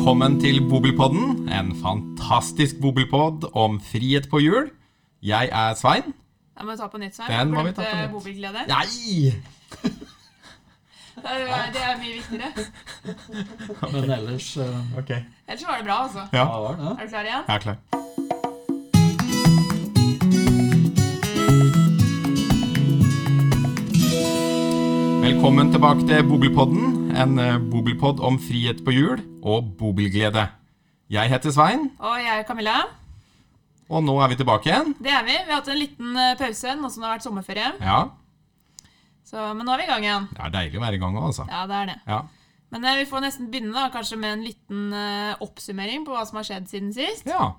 Velkommen til Bobilpodden, en fantastisk bobilpod om frihet på hjul. Jeg er Svein. Jeg må ta på nytt, Svein. Den må vi ta på nytt. bobilglede. Nei! Det er, mye viktigere. Men ellers eh, Ok. Ellers var det bra, altså. Ja? Er du klar igjen? jeg er klar. Velkommen tilbake til Bobilpodden, en bobilpod bobilpodd om frihet på hjul og bobilglede. Jeg heter Svein, Og jeg er Camilla. og nå er vi tilbake igjen. Det er vi. Vi har hatt en liten eh, pause nå som det har vært sommerferie. Ja, Så, men nå er vi i gang igjen. det er deilig å være i gang òg, altså. Ja, det er det. Ja. Men eh, vi får nesten begynne da, kanskje med en liten eh, oppsummering på hva som har skjedd siden sist. Ja,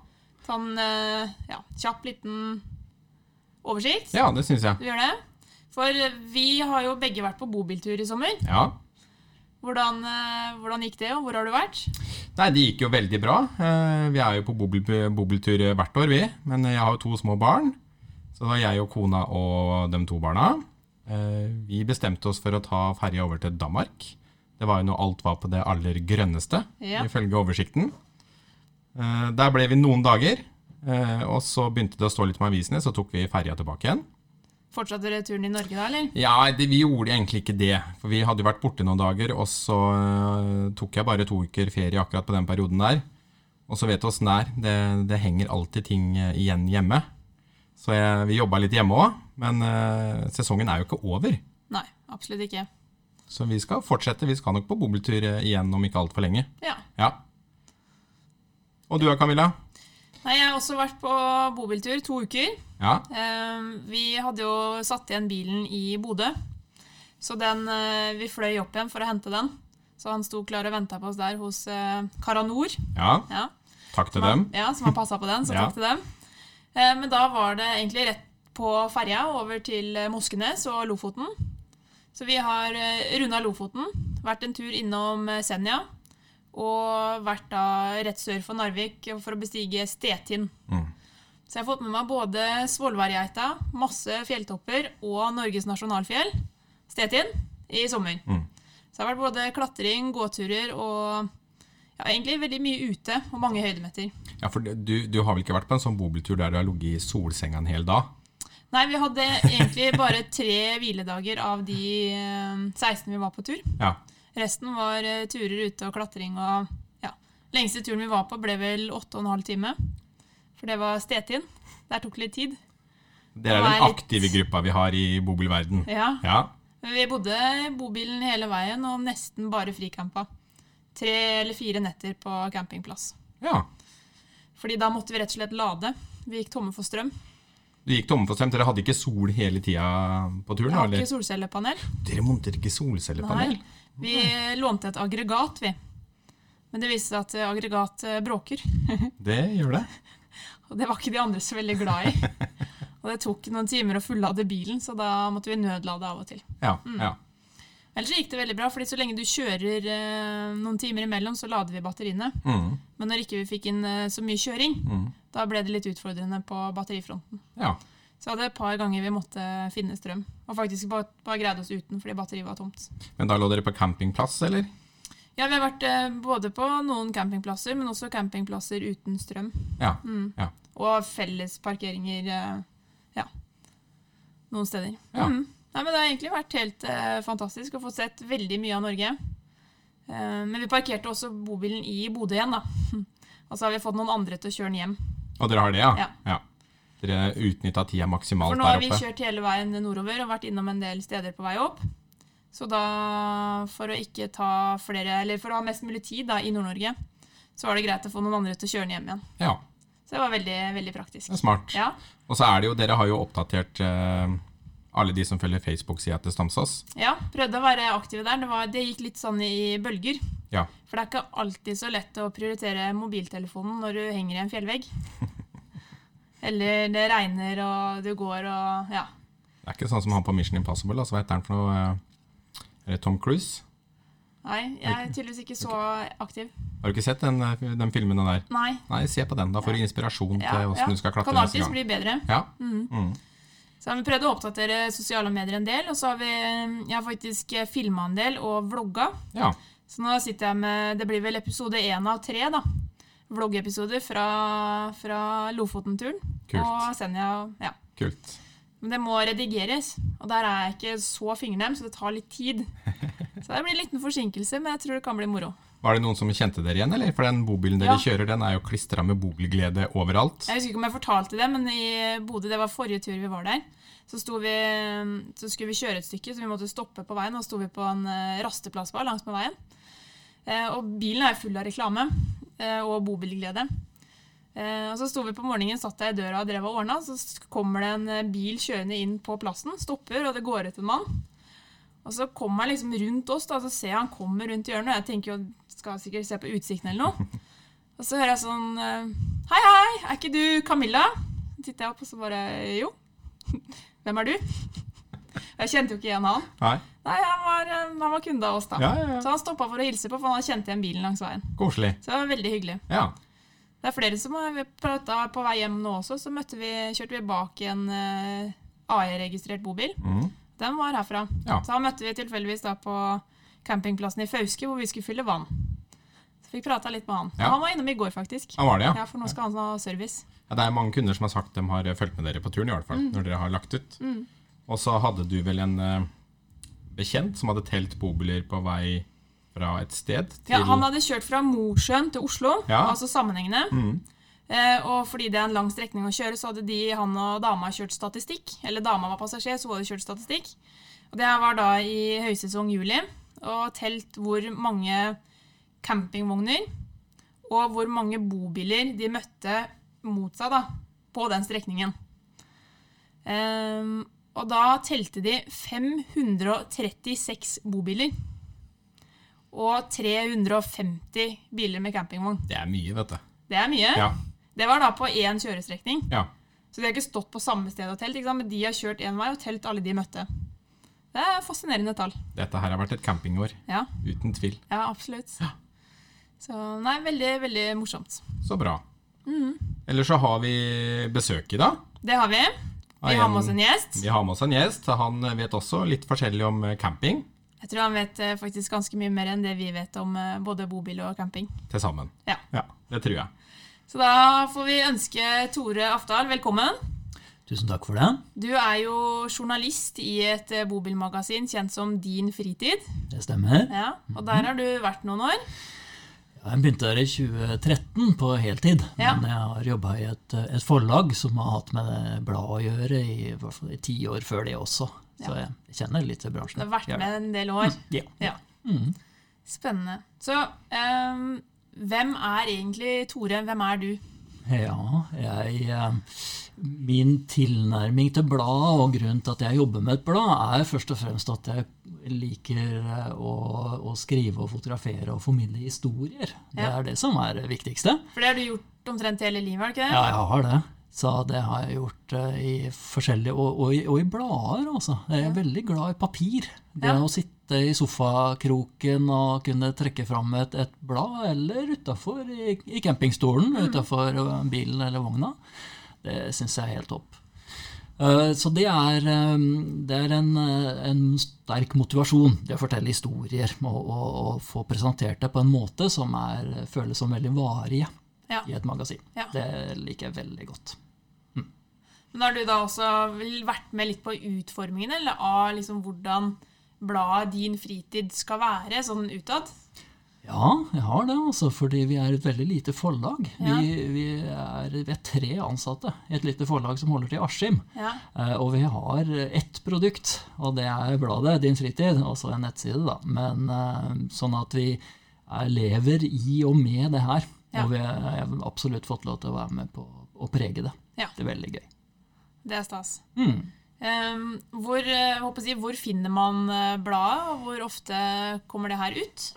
Sånn eh, ja, kjapp liten oversikt. ja det syns jeg. Du gjør det? For vi har jo begge vært på bobiltur i sommer. Ja. Hvordan, eh, hvordan gikk det, og hvor har du vært? Nei, det gikk jo veldig bra. Eh, Vi er jo på bobil, bobiltur hvert år, vi. Men jeg har jo to små barn. Så det var jeg og kona og de to barna. Eh, Vi bestemte oss for å ta ferja over til Danmark. Det var jo når alt var på det aller grønneste, Ja. ifølge oversikten. Der ble vi noen dager, og så begynte det å stå litt med avisene, så tok vi ferja tilbake igjen. Fortsatte dere turen i Norge da, eller? Ja, det, vi gjorde egentlig ikke det. For vi hadde jo vært borte noen dager, og så uh, tok jeg bare to uker ferie akkurat på den perioden der. Og så vet du åssen det er. Det, det henger alltid ting øh, igjen hjemme. Så jeg, vi jobba litt hjemme òg, men uh, sesongen er jo ikke over. Nei, absolutt ikke. Så vi skal fortsette. Vi skal nok på bobiltur øh, igjen om ikke altfor lenge. Ja. Ja. Og du da, Camilla? Nei, jeg har også vært på bobiltur to uker. Ja. Eh, Vi hadde jo satt igjen bilen i Bodø, så den, eh, vi fløy opp igjen for å hente den. Så han sto klar og venta på oss der hos Karanor. Ja. Ja, Takk til dem. Ja, som har passa på den, så Ja. takk til dem. Eh, Men da var det egentlig rett på ferja over til eh, Moskenes og Lofoten. Så vi har runda Lofoten, vært en tur innom eh, Senja, og vært da rett sør for Narvik for å bestige Stetinn. Mm. Så jeg har fått med meg både Svolværgeita, masse fjelltopper og Norges nasjonalfjell, Stetinn, i sommer. Mm. Så det har vært både klatring, gåturer og ja, egentlig veldig mye ute og mange høydemeter. Ja, for du, du har vel ikke vært på en sånn bobiltur der du har ligget i solsenga en hel dag? Nei, vi hadde egentlig bare tre hviledager av de eh, 16 vi var på tur. Ja. Resten var eh, turer ute og klatring og ja. Lengste turen vi var på ble vel åtte og en halv time. For det var Stetinn. Der tok det litt tid. Det er den aktive litt- gruppa vi har i bobilverden. Ja. Ja. Vi bodde i bobilen hele veien og nesten bare fricampa. Tre eller fire netter på campingplass. ja. Fordi da måtte vi rett og slett lade. Vi gikk tomme for strøm. Du gikk tomme for strøm. Dere hadde ikke sol hele tida på turen? Vi har ikke solcellepanel. Dere monterte ikke solcellepanel? Nei. Vi lånte et aggregat, vi. Men det viste seg at eh, aggregat eh, bråker. Det gjør det. Og det var ikke de andre så veldig glad i. Og det tok noen timer å fullade bilen, så da måtte vi nødlade av og til. Ja. Mm. ja. Ellers gikk det veldig bra, fordi så lenge du kjører eh, noen timer imellom, så lader vi batteriene. Mm. Men når ikke vi fikk inn eh, så mye kjøring, Mm. da ble det litt utfordrende på batterifronten. ja. Så hadde et par ganger vi måtte finne strøm. Og faktisk bare, bare greide oss uten fordi batteriet var tomt. Men da lå dere på campingplass, eller? Ja, vi har vært eh, både på noen campingplasser, men også campingplasser uten strøm. Ja. Mm. Ja. Og felles parkeringer eh, ja, noen steder. Ja. Mm. Nei, men Det har egentlig vært helt eh, fantastisk å få sett veldig mye av Norge. Eh, men vi parkerte også bobilen i Bodø igjen, da. Og så har vi fått noen andre til å kjøre den hjem. Og dere har det, ja? ja? Ja. Dere utnytta tida maksimalt der oppe. For nå har vi oppe? kjørt hele veien nordover og vært innom en del steder på vei opp. Så da, for å ikke ta flere, eller for å ha mest mulig tid da, i Nord-Norge, så var det greit å få noen andre til å kjøre den hjem igjen. Ja. Så det var veldig, veldig praktisk. Smart. Ja, Og så er det jo, dere har jo oppdatert eh, alle de som følger Facebook-sida til Stamsås. ja, prøvde å være aktive der. Det, var, det gikk litt sånn i bølger. Ja. For det er ikke alltid så lett å prioritere mobiltelefonen når du henger i en fjellvegg. Eller det regner og du går og ja. Det er ikke sånn som han på Mission Impossible, altså, hva heter han for noe? eh, det Tom Cruise? Nei, jeg er tydeligvis ikke så aktiv. Har du ikke sett den, eh, den filmen der? Nei. Nei, se på den. Da får du inspirasjon Ja, til åssen ja. du skal klatre Kan neste alltids gang. bli bedre. Ja. Mm. Mm. Så har vi prøvd å oppdatere sosiale medier en del, og så har vi jeg har faktisk filma en del og vlogga. ja. Så nå sitter jeg med Det blir vel episode én av tre, da. Vloggepisoder fra, fra Lofoten-turen. Kult. Og Senja. Ja. Kult. Men det må redigeres, og der er jeg ikke så fingernem, så det tar litt tid. Så det blir en liten forsinkelse, men jeg tror det kan bli moro. Var det noen som kjente dere igjen, eller? For den bobilen dere Ja. kjører, den er jo klistra med bobilglede overalt. Jeg husker ikke om jeg fortalte det, men i Bodø, det var forrige tur vi var der, så, vi, så skulle vi kjøre et stykke, så vi måtte stoppe på veien, og sto vi på en eh, rasteplass bare langs med veien. Eh, og bilen er full av reklame eh, og bobilglede. Eh, og så sto vi på morgenen, satt jeg i døra og drev og ordna, så kommer det en eh, bil kjørende inn på plassen, stopper, og det går ut en mann. Og så kommer han liksom rundt oss, da, så ser jeg han kommer rundt hjørnet, og jeg tenker jo, skal sikkert se på utsikten eller noe. Og så hører jeg sånn eh, Hei, hei, er ikke du Camilla? Så titter jeg opp, og så bare Jo. Hvem er du? Jeg kjente jo ikke igjen han. Nei? Nei, han var, han var kunde av oss, da. Ja, ja, ja. Så han stoppa for å hilse på, for han hadde kjent igjen bilen langs veien. Koselig. Så det var veldig hyggelig. Ja. Det er flere som har prata på vei hjem nå også, så møtte vi, kjørte vi bak en uh, AI-registrert bobil. Mm. Den var herfra. Ja. Så da møtte vi tilfeldigvis da på campingplassen i Fauske, hvor vi skulle fylle vann. Så fikk prata litt med han. Ja. Han var innom i går, faktisk. Han var det, ja. Ja, For nå skal han ha service. ja. Det er mange kunder som har sagt de har fulgt med dere på turen, i hvert fall, når dere har lagt ut. Og så hadde du vel en eh, bekjent som hadde telt bobiler på vei fra et sted til Ja, Han hadde kjørt fra Mosjøen til Oslo, Ja. altså sammenhengende. Mm. Eh, og fordi det er en lang strekning å kjøre, så hadde de, han og dama kjørt statistikk. Eller dama var passasjer, så hun hadde kjørt statistikk. Og det var da i høysesong juli. Og telt hvor mange campingvogner og hvor mange bobiler de møtte mot seg da, på den strekningen. Ehm, og da telte de 536 bobiler. Og 350 biler med campingvogn. Det er mye, vet du. Det er mye. Ja. Det var da på én kjørestrekning. ja. Så de har ikke stått på samme sted og telt, men de har kjørt én vei og telt alle de møtte. Det er fascinerende tall. Dette her har vært et campingår. Ja, Uten tvil. ja absolutt. Ja. Så nei, veldig, veldig morsomt. Så bra. Mm. Eller så har vi besøk i dag. Det har vi. Vi har med oss en gjest. Vi har med oss en gjest. Han vet også litt forskjellig om camping Jeg tror han vet eh, faktisk ganske mye mer enn det vi vet om eh, både bobil og camping. til sammen. Ja. Ja, det tror jeg. Så da får vi ønske Tore Afdal velkommen. Tusen takk for det. Du er jo journalist i et eh, bobilmagasin kjent som Din Fritid. Det stemmer. Ja, og der har du vært noen år. Jeg begynte der i 2013 på heltid. Ja. Men jeg har jobba i et, et forlag som har hatt med det bladet å gjøre i, i hvert fall i ti år før det også. Så jeg kjenner litt til Du bransjen. har vært med en del år. Ja. Ja. Mm. Spennende. Så um, hvem er egentlig Tore? Hvem er du? Ja, jeg eh, Min tilnærming til bladet og grunnen til at jeg jobber med et blad, er først og fremst at jeg liker eh, å, å skrive og fotografere og formidle historier. Det Ja. er det som er det viktigste. For det har du gjort omtrent hele livet, du ikke det? Ja, jeg har det. Så det har jeg gjort eh, i forskjellige Og, og, i- og i blader, altså. Jeg er veldig glad i papir. Det Ja. å sitte i sofakroken og kunne trekke fram et, et blad, eller utafor i, i campingstolen, Mm. utafor bilen eller vogna, det syns jeg er helt topp. Eh, Så det er, eh, det er en, eh, en sterk motivasjon, det å fortelle historier og, og, og få presentert det på en måte som er, føles som veldig varige Ja. i et magasin. Ja. Det liker jeg veldig godt. Men har du da også vært med litt på utformingen eller av liksom hvordan bladet Din Fritid skal være, sånn utad? Ja, jeg har det, altså, fordi vi er et veldig lite forlag. Ja. Vi, vi, er, vi er tre ansatte i et lite forlag som holder til i Askim. Ja. Eh, Og vi har ett produkt, og det er bladet Din Fritid, altså en nettside, da. Men eh, sånn at vi er, lever i og med det her. Ja. Og vi har absolutt fått lov til å være med på å prege det. Ja. Det er veldig gøy. Det er stas. Mm. Ehm, hvor, eh, jeg hvor finner man eh, bladet, og hvor ofte kommer det her ut?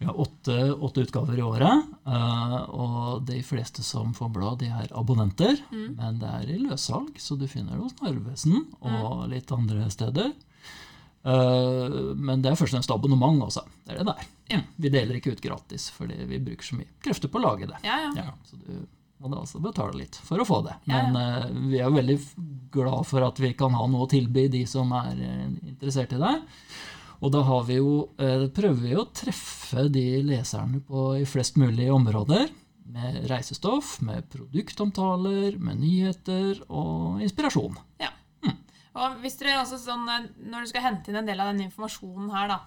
Vi har åtte, åtte utgaver i året, eh, og de fleste som får blad, de er abonnenter. Men det er i løssalg, så du finner det hos Narvesen og litt andre steder. Eh, men det er først og fremst abonnement også. Det er det der. Ja. Vi deler ikke ut gratis, fordi vi bruker så mye krefter på å lage det. Ja, ja. Så du må da også betale litt for å få det. Men eh, vi er veldig glad for at vi kan ha noe å tilby de som er eh, interessert i det. Og da har vi jo, prøver vi å treffe de leserne på, i flest mulig områder. Med reisestoff, med produktomtaler, med nyheter og inspirasjon. Ja. Og hvis dere også sånn, eh, Når du skal hente inn en del av den informasjonen her, da,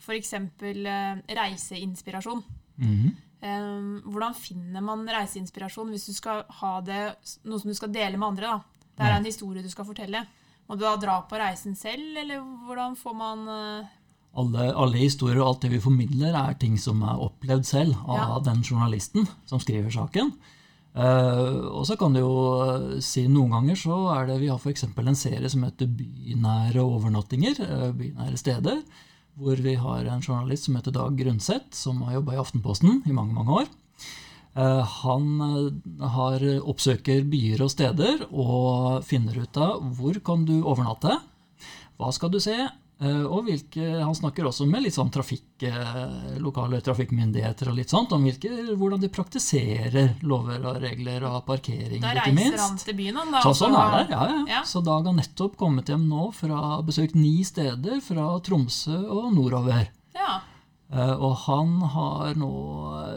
f.eks. Eh, reiseinspirasjon Mhm. eh, Hvordan finner man reiseinspirasjon hvis du skal ha det, noe som du skal dele med andre? da? Det er en historie du skal fortelle. Må du da dra på reisen selv, eller hvordan får man Alle, alle historier og alt det vi formidler, er ting som er opplevd selv av Ja. den journalisten som skriver saken. Eh, og så kan du jo eh, si noen ganger så er det Vi har f.eks. en serie som heter Bynære overnattinger. Uh, bynære steder. Hvor vi har en journalist som heter Dag Grundseth, som har jobba i Aftenposten i mange mange år. Uh, Han har, oppsøker byer og steder og finner ut av hvor kan du overnatte, hva skal du se, og hvilke, han snakker også med litt sånn trafikk, eh, lokale trafikkmyndigheter og litt sånt, om hvilke, hvordan de praktiserer lover og regler og parkering, Da ikke reiser han til byen, han. Da, Så, sånn er det, ja, ja. Ja. Så Dag har nettopp kommet hjem nå fra besøkt ni steder fra Tromsø og nordover. Ja. Eh, og han har nå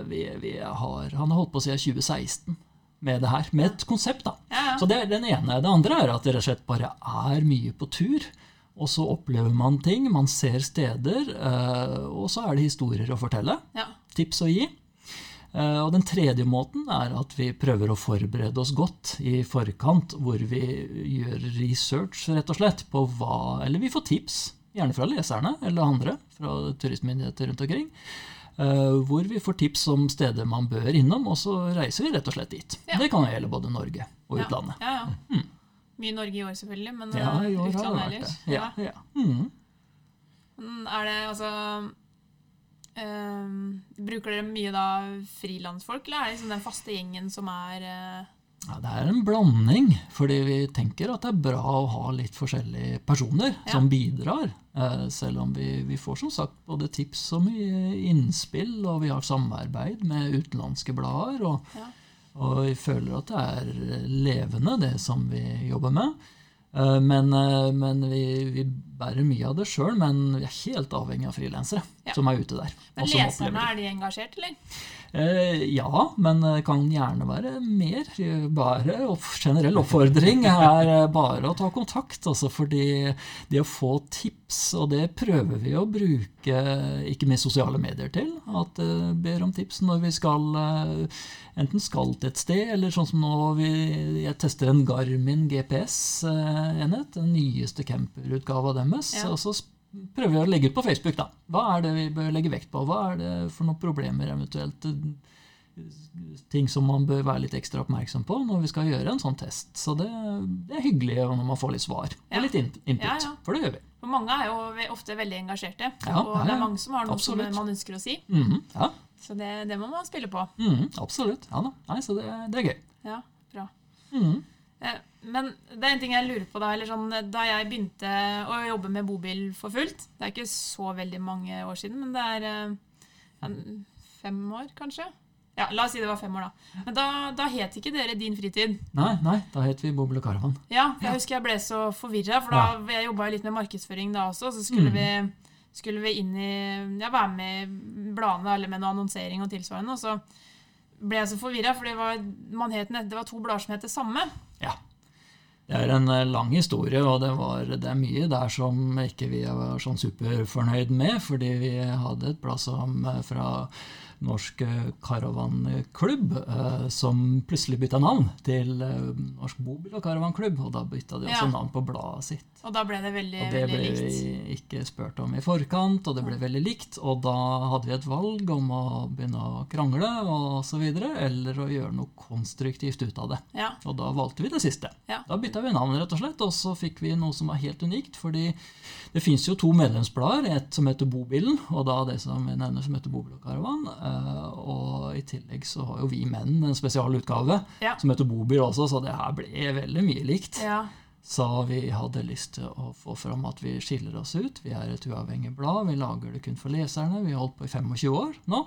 vi, vi har, Han har holdt på siden 2016 med det her, med et konsept. da. Ja, ja. Så det er den ene. Det andre er at det rett og slett bare er mye på tur. Og så opplever man ting, man ser steder, eh, og så er det historier å fortelle. ja. Tips å gi. Eh, Og den tredje måten er at vi prøver å forberede oss godt i forkant, hvor vi gjør research, rett og slett, på hva Eller vi får tips, gjerne fra leserne eller andre, fra turistmyndigheter rundt omkring. eh, Hvor vi får tips om steder man bør innom, og så reiser vi rett og slett dit. Ja. Det kan gjelde både Norge og ja. utlandet. Ja, ja. Mye Norge i år, selvfølgelig, men Ja, eh, i år har det utlandet ellers. det. Ja, ja. Mm. Er det altså ehm, Bruker dere mye da frilansfolk, eller er det liksom den faste gjengen som er uh... Ja, det er en blanding, fordi vi tenker at det er bra å ha litt forskjellige personer Ja. som bidrar. Uh, Selv om vi, vi får som sagt både tips og mye innspill, og vi har samarbeid med utenlandske blader. Og, Ja. Og vi føler at det er levende, det som vi jobber med. Eh, Men, eh, men vi, vi bærer mye av det sjøl, men vi er helt avhengig av frilansere Ja. som er ute der. Men leserne, er de engasjert, eller? Eh, ja, men det kan gjerne være mer. Bare opp, generell oppfordring er eh, bare å ta kontakt. Altså fordi det å få tips, og det prøver vi å bruke ikke minst sosiale medier til. At uh, ber om tips når vi skal eh, enten skal til et sted, eller sånn som nå vi, jeg tester en Garmin GPS-enhet. Den nyeste camperutgava deres. Ja. Og så prøver vi å legge ut på Facebook. da. Hva er det vi bør legge vekt på? Hva er det for noen problemer eventuelt? Ting som man bør være litt ekstra oppmerksom på når vi skal gjøre en sånn test. Så det, det er hyggelig når man får litt svar Ja. og litt input. Ja, ja. For det gjør vi. For mange er jo ofte veldig engasjerte, og det er mange som har noe Absolutt. som man ønsker å si. Mhm, ja, Så det, det må man spille på. mhm, absolutt. Ja da. Nei, så det, det er gøy. Ja, bra. Mhm. Eh, Men det er en ting jeg lurer på da. Eller sånn, da jeg begynte å jobbe med bobil for fullt Det er ikke så veldig mange år siden, men det er ja, fem år, kanskje? Ja, La oss si det var fem år, da. Men da, da het ikke dere Din fritid. Nei, nei, da het vi Bobil og Caravan. Ja, jeg husker jeg ble så forvirra, for da, jeg jobba jo litt med markedsføring da også. Så skulle, Mm. vi, skulle vi inn i Ja, være med i bladene eller med noe annonsering og tilsvarende. Og så ble jeg så forvirra, for det var, man het, det var to blader som het det samme. Ja. Det er en eh, lang historie, og det, var, det er mye der som ikke vi var sånn superfornøyd med, fordi vi hadde et blad som eh, fra Norsk eh, Karavanklubb, eh, som plutselig bytta navn til eh, Norsk Bobil- og Karavanklubb, og da bytta de også Ja. navn på bladet sitt. Og da ble det veldig, Og det veldig ble likt. vi ikke spurt om i forkant, og det ble veldig likt. Og da hadde vi et valg om å begynne å krangle videre, eller å gjøre noe konstruktivt ut av det. Ja, Og da valgte vi det siste. Ja. Da bytta vi navn, rett og slett, og så fikk vi noe som er helt unikt. fordi det fins jo to medlemsblader, et som heter Bobilen, og da det som vi nevner som heter Bobil og Karavan. Eh, Og i tillegg så har jo vi menn en spesialutgave Ja. som heter Bobil også, så det her ble veldig mye likt. ja, Så vi hadde lyst til å få fram at vi skiller oss ut. Vi er et uavhengig blad, vi lager det kun for leserne. Vi har holdt på i 25 år nå.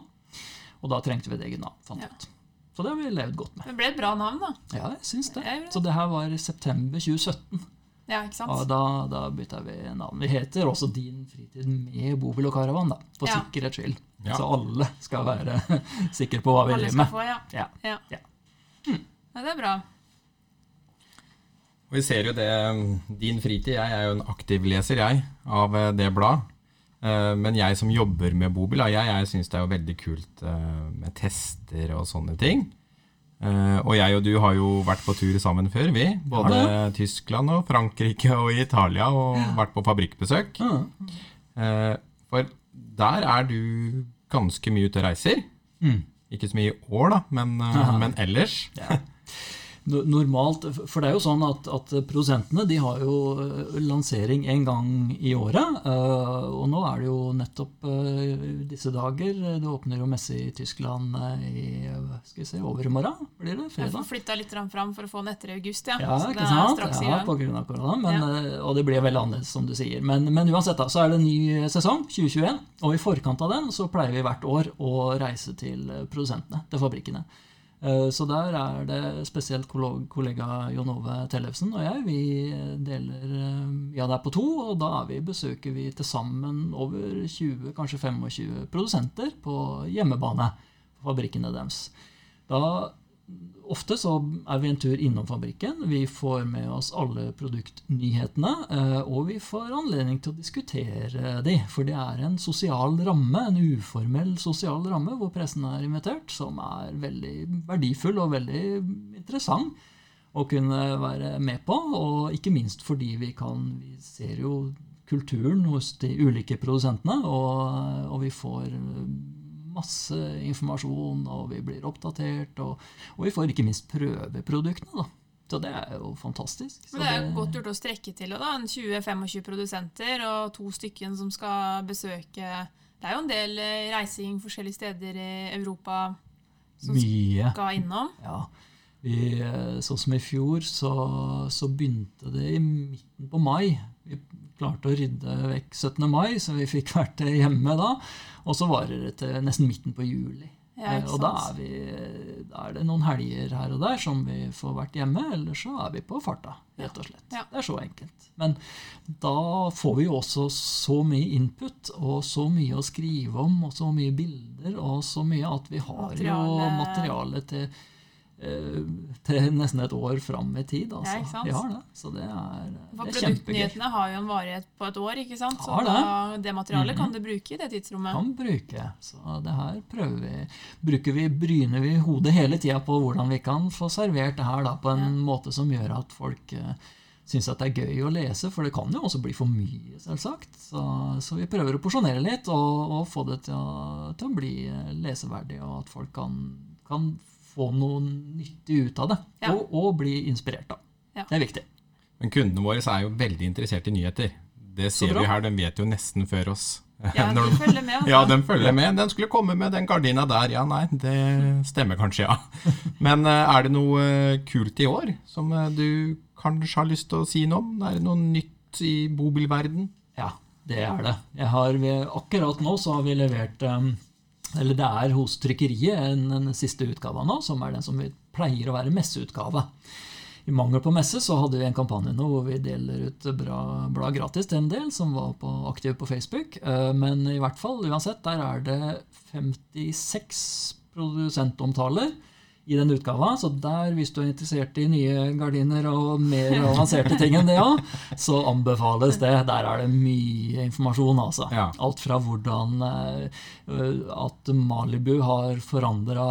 Og da trengte vi et eget navn, fant vi Ja. ut. Så det har vi levd godt med. Det ble et bra navn, da. Ja, jeg syns det. Så det her var i september 2017. Ja, ikke sant? Og da, da bytta vi navn. Vi heter også Din fritid med bobil og karavan, da, for Ja. sikkerhets skyld. Ja. Så alle skal være sikre på hva vi driver med. få, ja. Ja. Ja. Ja. ja, det er bra. Og vi ser jo det Din fritid Jeg er jo en aktiv leser, jeg, av eh, det blad. Eh, Men jeg som jobber med bobil, jeg, jeg syns det er jo veldig kult eh, med tester og sånne ting. Eh, Og jeg og du har jo vært på tur sammen før, vi. Både Tyskland og Frankrike og Italia, og vært på fabrikkbesøk. Ja. Eh, For der er du ganske mye ute og reiser. Mm. Ikke så mye i år, da, men, eh, men ellers. Ja. No- Normalt, For det er jo sånn at, at produsentene de har jo eh, lansering en gang i året. eh, Og nå er det jo nettopp eh, disse dager Det åpner jo messe i Tyskland i skal vi se, overmorgen, blir det? Jeg Fredag? flytta litt fram for å få den etter august, ja. Ja, ikke det sant? Ja, på grunn av korona. Men, ja. Og det blir veldig annerledes, som du sier. Men, men uansett, da, så er det en ny sesong, 2021. Og i forkant av den så pleier vi hvert år å reise til produsentene, til fabrikkene. Eh, Så der er det spesielt kollega Jon Ove Tellefsen og jeg. Vi deler eh, ja, det er på to, og da vi, besøker vi til sammen over 20, kanskje 25 produsenter på hjemmebane. På fabrikkene deres. Da Ofte så er vi en tur innom fabrikken. Vi får med oss alle produktnyhetene. eh, Og vi får anledning til å diskutere de. For det er en sosial ramme, en uformell sosial ramme, hvor pressen er invitert, som er veldig verdifull og veldig interessant å kunne være med på. Og ikke minst fordi vi kan Vi ser jo kulturen hos de ulike produsentene, og, og vi får masse informasjon, og vi blir oppdatert, og, og vi får ikke minst prøve produktene. da. Så det er jo fantastisk. Men det er jo godt gjort å strekke til da. En 20-25 produsenter og to stykken som skal besøke Det er jo en del eh, reising forskjellige steder i Europa som Mye. skal innom. Ja. Vi, eh, sånn som i fjor, så, så begynte det i midten på mai. Vi klarte å rydde vekk 17. mai, så vi fikk vært hjemme da. Og så varer det til nesten midten på juli. Ja, Eh, og da er, vi, da er det noen helger her og der som vi får vært hjemme, eller så er vi på farta, rett og slett. Ja. Det er så enkelt. Men da får vi jo også så mye input, og så mye å skrive om, og så mye bilder, og så mye at vi har jo Materiale. materiale til, til nesten et år fram i tid. Altså. Ja, ikke sant? Vi har det. Så det er, For det er produktnyhetene har jo en varighet på et år, ikke sant? Så Har det. det materialet Mhm. kan du bruke i det tidsrommet. kan bruke. Så det her prøver vi. Bruker vi, bryner vi hodet hele tida på hvordan vi kan få servert det her da, på en måte som gjør at folk uh, syns at det er gøy å lese, for det kan jo også bli for mye, selvsagt. Så, så vi prøver å porsjonere litt og, og få det til å, til å bli eh, leseverdig, og at folk kan, kan få noe nyttig ut av det. Ja. Og, og bli inspirert, av. Ja. Det er viktig. Men kundene våre er jo veldig interessert i nyheter. Det ser vi her, de vet jo nesten før oss. Ja, de følger med. altså. Ja, de følger med. Den skulle komme med den gardina der. Ja, nei, det stemmer kanskje, ja. Men eh, er det noe eh, kult i år som eh, du kanskje har lyst til å si noe om? Er det noe nytt i bobilverden? Ja, det er det. Jeg har, akkurat nå så har vi levert um, Eller det er hos trykkeriet en, en siste utgave nå, som er den som vi pleier å være messeutgave. I mangel på messe så hadde vi en kampanje nå hvor vi deler ut bra blad gratis til en del som var på, aktive på Facebook. Eh, Men i hvert fall, uansett, der er det 56 produsentomtaler i den utgava. Så der, hvis du er interessert i nye gardiner og mer avanserte ting enn det, òg, så anbefales det. Der er det mye informasjon, altså. Ja. Alt fra hvordan eh, at Malibu har forandra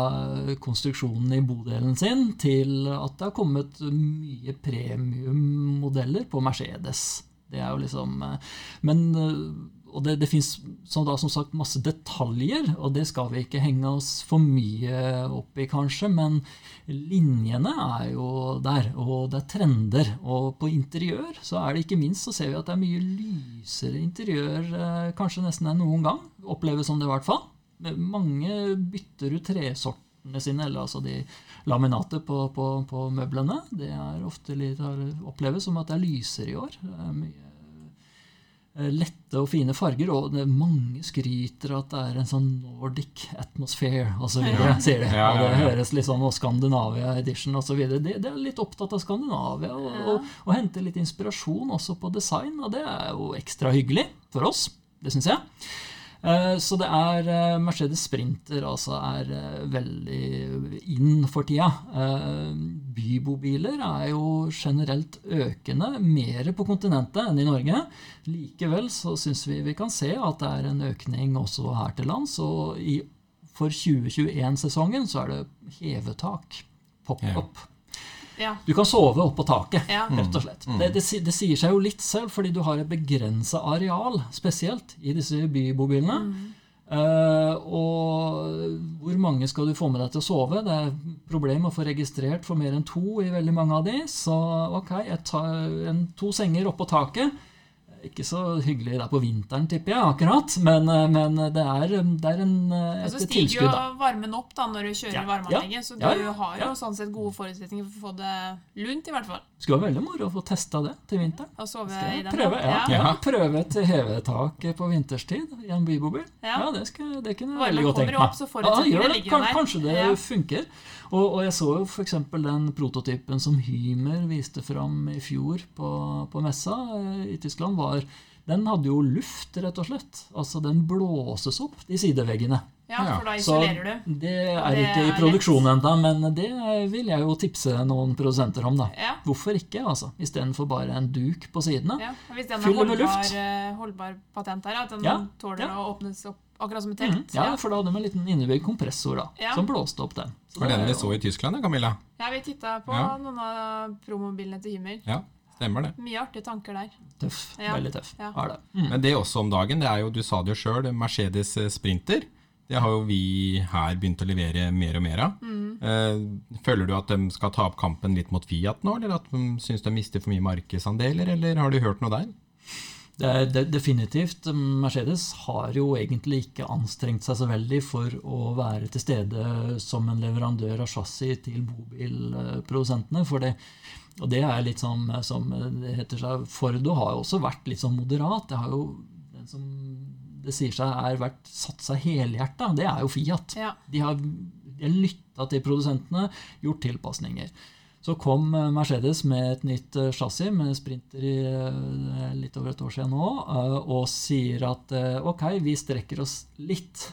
konstruksjonen i bodelen sin, til at det har kommet mye premiummodeller på Mercedes. Det er jo liksom eh, Men eh, og det, det fins som, som sagt masse detaljer, og det skal vi ikke henge oss for mye opp i, kanskje, men linjene er jo der, og det er trender. Og på interiør så er det ikke minst så ser vi at det er mye lysere interiør eh, kanskje nesten enn noen gang. Oppleves som det, i hvert fall. Mange bytter ut tresortene sine, eller altså de laminatet på, på, på møblene. Det er ofte litt, oppleves som at det er lysere i år. Det er mye eh, lette og fine farger, og mange skryter at det er en sånn Nordic atmosphere osv. Ja. sier de. Ja, Og ja, det høres litt sånn og Skandinavia edition osv. De, de er litt opptatt av Skandinavia og, og, og henter litt inspirasjon også på design, og det er jo ekstra hyggelig for oss. Det syns jeg. Eh, Så det er eh, Mercedes Sprinter altså er eh, veldig in for tida. Bybobiler er jo generelt økende, mer på kontinentet enn i Norge. Likevel så syns vi vi kan se at det er en økning også her til lands. Og for 2021-sesongen så er det hevetak. Pop-up. Ja. Du kan sove oppå taket, Ja. rett og slett. Det, det, det sier seg jo litt selv, fordi du har et begrensa areal, spesielt i disse bybobilene. Eh, og hvor mange skal du få med deg til å sove? Det er problem å få registrert for mer enn to i veldig mange av de. Så ok, jeg tar en, to senger oppå taket. Ikke så hyggelig der på vinteren, tipper jeg, akkurat. Men, eh, men det, er, det er en, eh, Og så stiger jo varmen opp da når du kjører Ja, varmeanlegget, så du ja, ja, har jo ja. sånn sett gode forutsetninger for å få det lunt, i hvert fall. Skulle være veldig moro å få testa det til vinteren. Og sove i den. prøve, ja, ja. ja. prøve et hevetak på vinterstid i en bybobil? Ja. Ja, det, skal, det kunne jeg veldig godt jo meg. opp, så forutsetningene gjør det. Kan-. Kanskje det Ja. funker. Og, og jeg så jo f.eks. den prototypen som Hymer viste fram i fjor på, på messa eh, i Tyskland, var den hadde jo luft, rett og slett. Altså, den blåses opp, de sideveggene. Ja, Ja. for da Så isolerer du. det er Det ikke i produksjonen, produksjon ennå, men det vil jeg jo tipse noen produsenter om, da. Ja. Hvorfor ikke, altså? Istedenfor bare en duk på sidene. Ja, Hvis den er har holdbar, eh, holdbar patent her, at den Ja, tåler ja. å åpnes opp akkurat som et Mhm, telt. ja, for da hadde de en liten innebygd kompressor da, Ja. som blåste opp den. Så Var det den vi så i Tyskland, Camilla? Ja, vi titta på Ja. noen av promobilene til Himmel. Ja, stemmer det. Mye artige tanker der. Tøff. Ja. Veldig tøff. Ja. Er det. Mm. Men det også om dagen, det er jo, du sa det jo sjøl, Mercedes Sprinter. Det har jo vi her begynt å levere mer og mer av. Mm. Føler du at de skal ta opp kampen litt mot Fiat nå, eller at de syns de mister for mye markedsandeler, eller har du hørt noe der? Det er de, definitivt. Mercedes har jo egentlig ikke anstrengt seg så veldig for å være til stede som en leverandør av chassis til bobilprodusentene. For det, og det er litt sånn som det heter seg Fordo har jo også vært litt sånn moderat. Det har jo den som det sier seg er vært satt seg helhjerta, det er jo Fiat. Ja. De har, de har lytta til produsentene, gjort tilpasninger. Så kom eh, Mercedes med et nytt eh, chassis med Sprinter i eh, litt over et år siden nå, og sier at ok, vi strekker oss litt.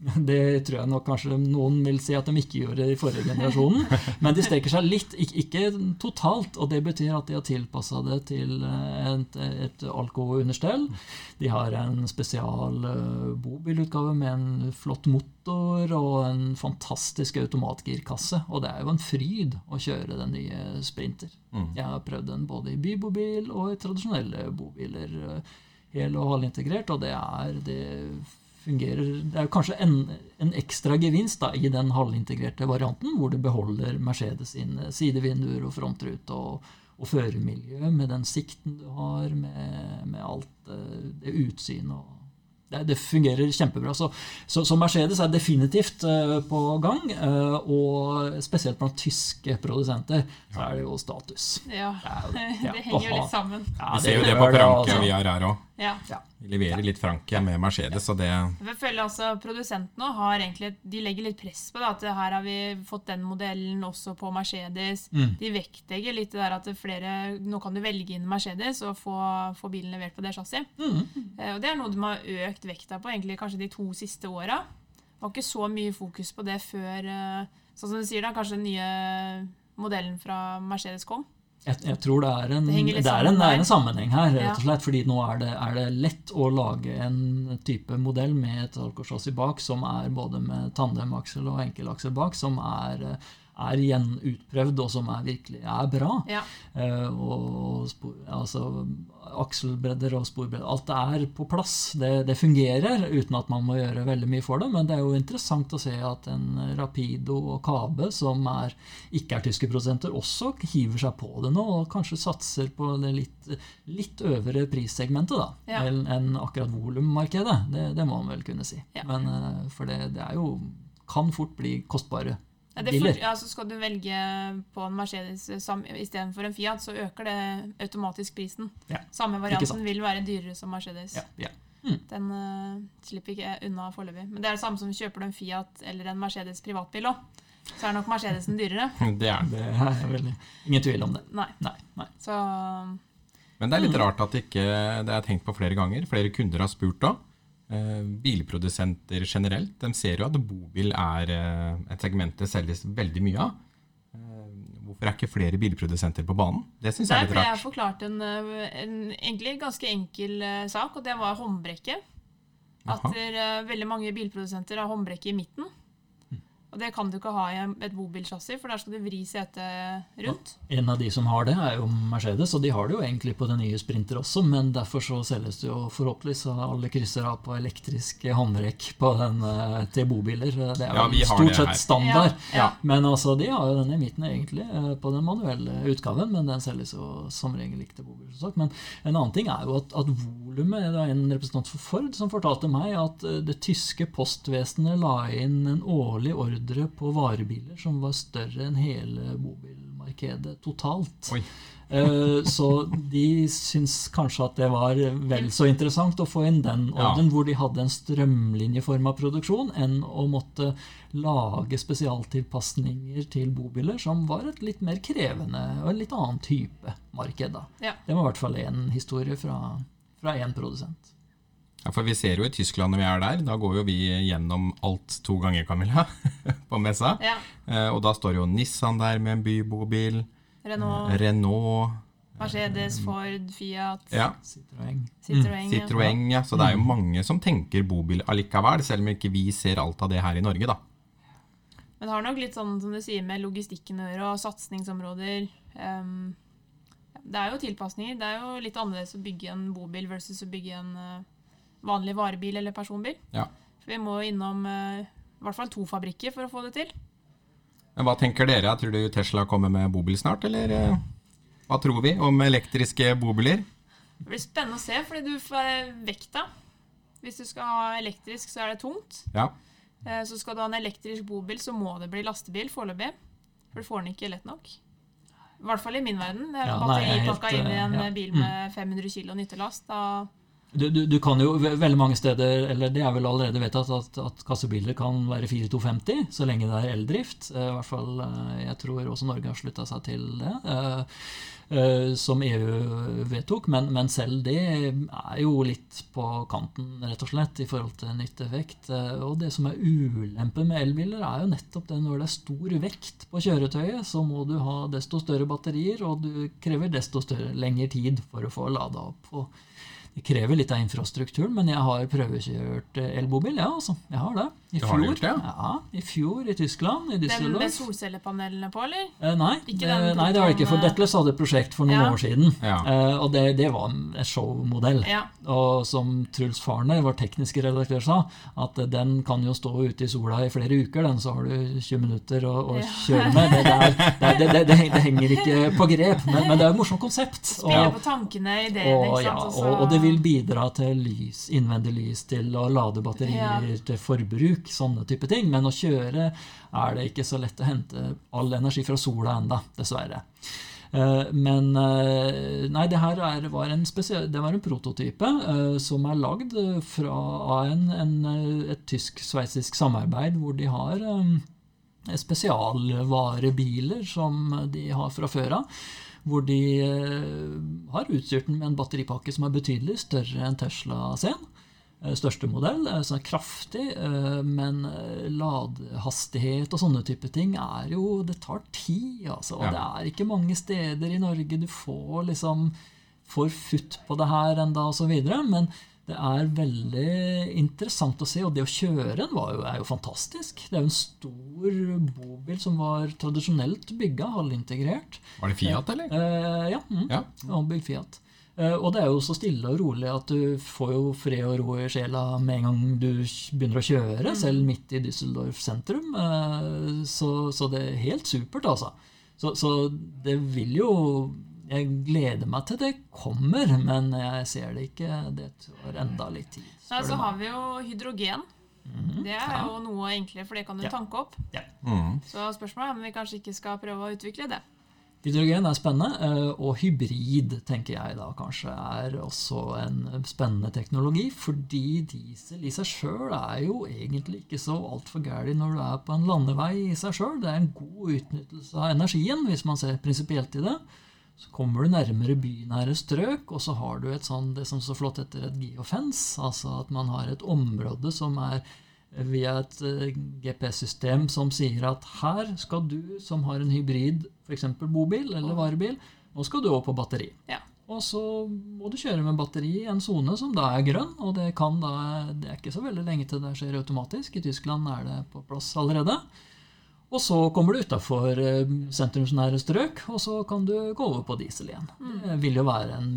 Det tror jeg nok kanskje noen vil si at de ikke gjorde i forrige generasjonen. Men de strekker seg litt, ikke, totalt. Og det betyr at de har tilpassa det til eh, et, et alkounderstell. De har en spesial eh, bobilutgave med en flott motor og en fantastisk automatgirkasse. Og det er jo en fryd å kjøre den nye Sprinter. Mm. Jeg har prøvd den både i bybobil og i tradisjonelle bobiler. eh, Hel- og halvintegrert, og det er det fungerer Det er kanskje en, en ekstra gevinst da, i den halvintegrerte varianten, hvor du beholder Mercedes sine sidevinduer og frontrute og, og førermiljø med den sikten du har, med, med alt eh, det utsynet og det, det fungerer kjempebra. Så, så, så Mercedes er definitivt uh, på gang. Uh, og spesielt blant tyske produsenter så er det jo status. Ja. Det er ja, Det henger jo litt sammen. Ja, Vi ser jo det på Franke altså. vi er her òg. Ja. Vi leverer litt Frankia med Mercedes, og det Jeg føler altså Produsentene har egentlig, de legger litt press på det. At her har vi fått den modellen også på Mercedes. Mm. De vektlegger litt det der at flere, nå kan du velge inn Mercedes og få, få bilen levert på det chassis. Mm. Eh, Og det er noe de har økt vekta på egentlig kanskje de to siste åra. Var ikke så mye fokus på det før eh, sånn som du sier da, kanskje den nye modellen fra Mercedes kom. Jeg, jeg tror det er en, Det det er en, det er en sammenheng her, rett og slett. fordi nå er det, er det lett å lage en type modell med et alkoholchassis bak som er både med tandemaksel og enkelaksel bak, som er, er igjen utprøvd, og som er virkelig er bra. Ja. Eh, og spor, altså, akselbredder og sporbredder. Alt er på plass. Det, det fungerer uten at man må gjøre veldig mye for det. Men det er jo interessant å se at en Rapido og Kabe, som er, ikke er tyske produsenter, også hiver seg på det nå og kanskje satser på det litt, litt øvre prissegmentet da, Ja. enn en akkurat volummarkedet. Det, det må man vel kunne si. Ja. Men, eh, for det, det er jo kan fort bli kostbare biler. for, ja, så skal du velge på en Mercedes istedenfor en Fiat, så øker det automatisk prisen. Ja, Samme varianten vil være dyrere som Mercedes. Ja, ja. Den uh, slipper ikke unna foreløpig. Men det er det samme som kjøper du en Fiat eller en Mercedes privatbil òg. Så er nok Mercedesen dyrere. Det er det. Er veldig, ingen tvil om det. Nei. Nei, nei. Så Men det er litt rart at ikke det er tenkt på flere ganger. Flere kunder har spurt òg. Eh, bilprodusenter generelt de ser jo at bobil er eh, et segment det selges veldig mye av. Eh, hvorfor er ikke flere bilprodusenter på banen? Det syns jeg er litt ble jeg rart. forklart en, en egentlig ganske enkel sak, og det var håndbrekket. At veldig mange bilprodusenter har håndbrekket i midten. Og det kan du ikke ha i et bobilchassis, for der skal du vri setet rundt. En av de som har det, er jo Mercedes, og de har det jo egentlig på den nye Sprinter også, men derfor så selges det jo forhåpentligvis alle krysser av på elektrisk håndrekk på den eh, til bobiler. Det er jo ja, stort sett standard. Ja, ja. Men altså, de har jo den i midten egentlig eh, på den manuelle utgaven, men den selges jo som regel ikke til bobiler. som sagt. Men en annen ting er jo at, at volumet Det var en representant for Ford som fortalte meg at eh, det tyske postvesenet la inn en årlig ordre på varebiler som var større enn hele bobilmarkedet totalt. Oi. Eh, Så de syns kanskje at det var vel så interessant å få inn den Ja. hvor de hadde en strømlinjeforma produksjon, enn å måtte lage spesialtilpasninger til bobiler, som var et litt mer krevende og en litt annen type marked. da. Ja. Det var i hvert fall én historie fra fra én produsent. Ja, for vi ser jo i Tyskland når vi er der, da går jo vi gjennom alt to ganger, Camilla, på messa. Ja. Eh, og da står jo Nissan der med en bybobil. Renault, Renault. Mercedes, Ford, Fiat, Ja, Citroën. Citroën. ja. Citroën. Ja, så det er jo mange som tenker bobil allikevel, selv om ikke vi ser alt av det her i Norge, da. Men det har nok litt sånn som du sier med logistikken å gjøre, og satsingsområder. Ehm, det er jo tilpasninger. Det er jo litt annerledes å bygge en bobil versus å bygge en eh, vanlig varebil eller personbil. Ja. For vi må innom eh, i hvert fall to fabrikker for å få det til. Men hva tenker dere? Tror du Tesla kommer med bobil snart, eller eh, hva tror vi om elektriske bobiler? Det blir spennende å se, fordi du får vekta. Hvis du skal ha elektrisk, så er det tungt. Ja. Så skal du ha en elektrisk bobil, så må det bli lastebil foreløpig. For du får den ikke lett nok. I hvert fall i min verden. Er Ja, er helt, batteripakka inn i en eh, ja. bil med 500 kg nyttelast. Da Du, du, du kan jo veldig mange steder, eller det er vel allerede vedtatt, at, at kassebiler kan være 4250 så lenge det er eldrift. Eh, I hvert fall, eh, Jeg tror også Norge har slutta seg til det, eh, som EU vedtok. Men, men selv det er jo litt på kanten, rett og slett, i forhold til nytteeffekt. Og det som er ulempen med elbiler, er jo nettopp det når det er stor vekt på kjøretøyet, så må du ha desto større batterier, og du krever desto større, lengre tid for å få lada opp. Og det krever litt av infrastrukturen, men jeg har prøvekjørt eh, elbobil, ja, altså. Jeg har det. I fjor, gjort det, ja, i fjor i Tyskland, i Den med Düsseldorf. solcellepanelene på, eller? Eh, nei, Ikke det, den nei, det var det ikke. For eh, hadde et prosjekt for noen Ja. år siden. Ja. Eh, og det, det var en showmodell. Ja. Og som Truls Farner, vår tekniske redaktør, sa, at den kan jo stå ute i sola i flere uker, den, så har du 20 minutter å, å Ja. kjøre med. Det, der, det, det, det, det, det henger ikke på grep, men, men det er et morsomt konsept. Spille på tankene, ideene, og, ikke ja, sant. så- og, og det vil bidra til lys, innvendig lys, til å lade batterier, Ja. til forbruk, sånne type ting. Men å kjøre er det ikke så lett å hente all energi fra sola enda, dessverre. Eh, Men eh, nei, det her er, var en spesiell, det var en prototype eh, som er lagd fra, av en, en, et tysk-sveitsisk samarbeid hvor de har spesialvarebiler som de har fra før av. Hvor de eh, har utstyrt den med en batteripakke som er betydelig større enn Tesla sin. Eh, Største modell, eh, som er kraftig, men eh, ladehastighet og sånne type ting er jo Det tar tid, altså. Og Ja. det er ikke mange steder i Norge du får liksom får futt på det her enda videre, men det er veldig interessant å se, og det å kjøre den var jo, er jo fantastisk. Det er jo en stor bobil som var tradisjonelt bygga, halvintegrert. Var det Fiat, eller? Eh, ja, mm, Ja. ombygd Fiat. Eh, og det er jo så stille og rolig at du får jo fred og ro i sjela med en gang du begynner å kjøre, selv midt i Düsseldorf sentrum. Eh, så, så det er helt supert, altså. Så, så det vil jo Jeg gleder meg til det kommer, men jeg ser det ikke. Det tar enda litt tid. Nei, så har vi jo hydrogen. Det er jo noe enklere, for det kan du Ja. tanke opp. Mm. Så spørsmålet er om vi kanskje ikke skal prøve å utvikle det. Hydrogen er spennende, eh, og hybrid tenker jeg da kanskje er også en spennende teknologi. Fordi diesel i seg sjøl er jo egentlig ikke så altfor gæren når du er på en landevei i seg sjøl. Det er en god utnyttelse av energien, hvis man ser prinsipielt i det. Så kommer du nærmere bynære strøk, og så har du et sånn, det som så flott heter et geofence. Altså at man har et område som er via et eh, GPS-system som sier at her skal du som har en hybrid, f.eks. bobil eller varebil, nå skal du over på batteri. Ja. Og så må du kjøre med batteri i en sone som da er grønn, og det, kan da, det er ikke så veldig lenge til det skjer automatisk. I Tyskland er det på plass allerede. Og så kommer du utafor sentrumsnære strøk, og så kan du gå over på diesel igjen. Det vil jo være en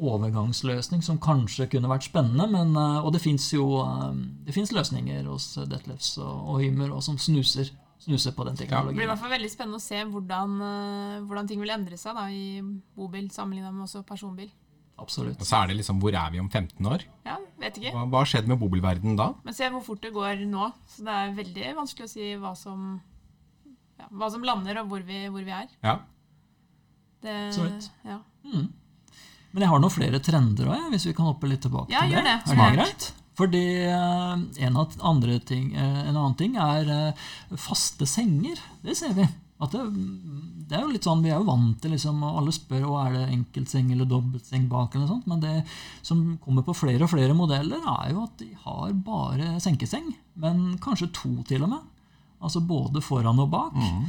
overgangsløsning som kanskje kunne vært spennende, men, eh, og det fins jo eh, det løsninger hos Detlefs og, Hymer og som snuser, snuser på den teknologien. Det blir i hvert fall veldig spennende å se hvordan, eh, hvordan ting vil endre seg da, i bobil sammenlignet med også personbil. Absolutt. Og så er det liksom Hvor er vi om 15 år? Ja, vet ikke. Hva hva har skjedd med bobilverdenen da? Men se hvor fort det går nå. Så det er veldig vanskelig å si hva som, ja, hva som lander, og hvor vi, hvor vi er. Ja. Det, vidt. Ja. Mm. Men jeg har noen flere trender òg, hvis vi kan hoppe litt tilbake Ja, til det. det. Er det greit? Fordi eh, en, andre ting, eh, en annen ting er eh, faste senger. Det ser vi. At det, det er jo litt sånn, Vi er jo vant til liksom, Alle spør om er det enkeltseng eller dobbeltseng bak. eller sånt, Men det som kommer på flere og flere modeller, er jo at de har bare senkeseng. Men kanskje to, til og med. Altså både foran og bak. Mm.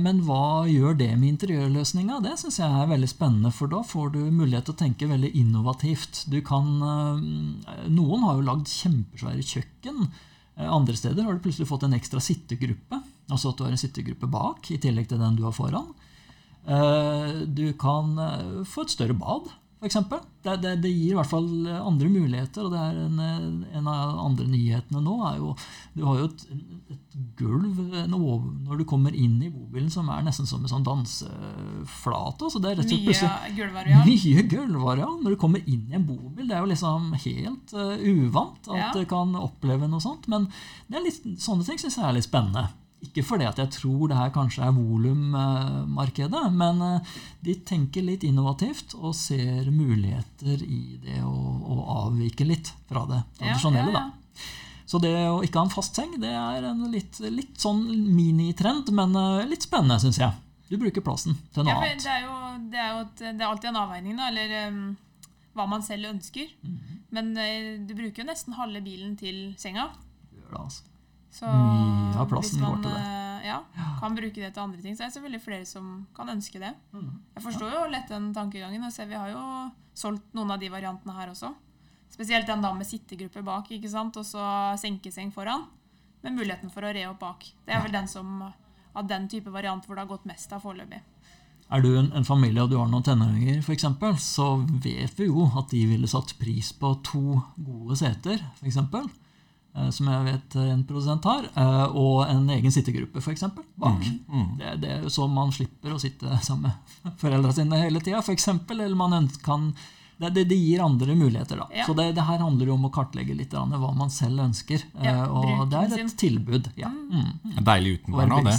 Men hva gjør det med interiørløsninga? Det syns jeg er veldig spennende, for da får du mulighet til å tenke veldig innovativt. Du kan, eh, noen har jo lagd kjempesvære kjøkken. Eh, Andre steder har du plutselig fått en ekstra sittegruppe. Altså at du har en sittegruppe bak, i tillegg til den du har foran. Eh, Du kan eh, få et større bad, f.eks. Det, det, det gir i hvert fall andre muligheter. Og det er en, en av de andre nyhetene nå er jo Du har jo et, et gulv over, når du kommer inn i bobilen som er nesten som en sånn danseflate. Så det er rett og slett Mye gulvareal. når du kommer inn i en bobil. Det er jo liksom helt uh, uvant at Ja. du kan oppleve noe sånt. Men det er litt, sånne ting syns jeg er litt spennende. Ikke fordi at jeg tror det her kanskje er volummarkedet, men eh, de tenker litt innovativt og ser muligheter i det å, å avvike litt fra det tradisjonelle. ja, ja. ja. Så det å ikke ha en fast seng, det er en litt, litt sånn minitrend, men eh, litt spennende, syns jeg. Du bruker plassen til noe Ja, annet. det, er jo, det, er jo et, det er alltid en avveining, da, eller um, hva man selv ønsker. Mhm. Men uh, du bruker jo nesten halve bilen til senga. Gjør det, altså. Så Mye av plassen man, går til det. eh, Ja, kan bruke det til andre ting. Så er det selvfølgelig flere som kan ønske det. Mhm. Jeg forstår jo lett den tankegangen. Og ser, vi har jo solgt noen av de variantene her også. Spesielt den da med sittegruppe bak, ikke sant? og så senkeseng foran. Med muligheten for å re opp bak. Det er vel den som av den type variant hvor det har gått mest av foreløpig. Er du en, en familie og du har noen tenåringer, eksempel, så vet vi jo at de ville satt pris på to gode seter, f.eks., som jeg vet en produsent har, eh, og en egen sittegruppe, f.eks., bak. Mm. Det, det er jo så man slipper å sitte sammen med foreldra sine hele tida, f.eks., eller man kan det, det, det gir andre muligheter, da. Ja. Så det, det her handler jo om å kartlegge litt grann hva man selv ønsker. eh, Ja, og det er sin. et tilbud. Ja. Mm. Det er deilig utenfor nå, det.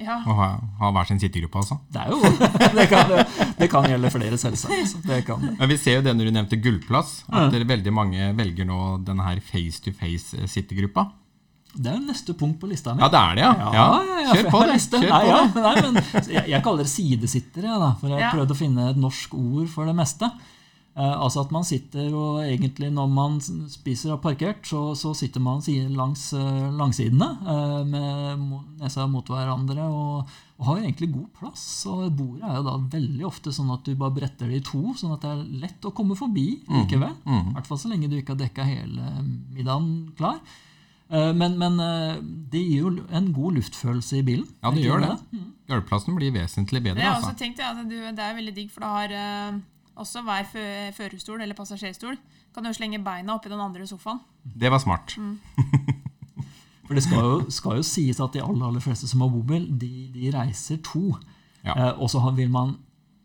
Ja, Å ha, ha hver sin sittegruppe, altså. Det er jo det kan, det kan gjelde flere, selvsagt. så Det kan. Men vi ser jo det når du nevnte gullplass, at dere veldig mange velger nå denne her face-to-face-sittegruppa. Det er jo neste punkt på lista mi. Ja, det er det, ja. ja. Kjør på det. Kjør Nei, på ja, det. nei, men, jeg, jeg kaller det sidesittere, da, for jeg Ja. prøvd å finne et norsk ord for det meste. Eh, altså at man sitter og egentlig når man spiser og parkert, så, så sitter man langs eh, langsidene eh, med nesa mot hverandre og, og har egentlig god plass. Og bordet er jo da veldig ofte sånn at du bare bretter det i to, sånn at det er lett å komme forbi likevel. I hvert fall så lenge du ikke har dekka hele middagen klar. Eh, Men, men det gir jo en god luftfølelse i bilen. Ja, det gjør det. Mm. Gulvplassen blir vesentlig bedre, jeg har også altså. tenkt ja, at du, det er veldig digg, for du har også hver fø- førerstol eller passasjerstol kan jo slenge beina oppi den andre sofaen. Det var smart. For det skal jo, skal jo sies at de aller, aller fleste som har bobil, de, de reiser to. Ja. Eh, og så vil man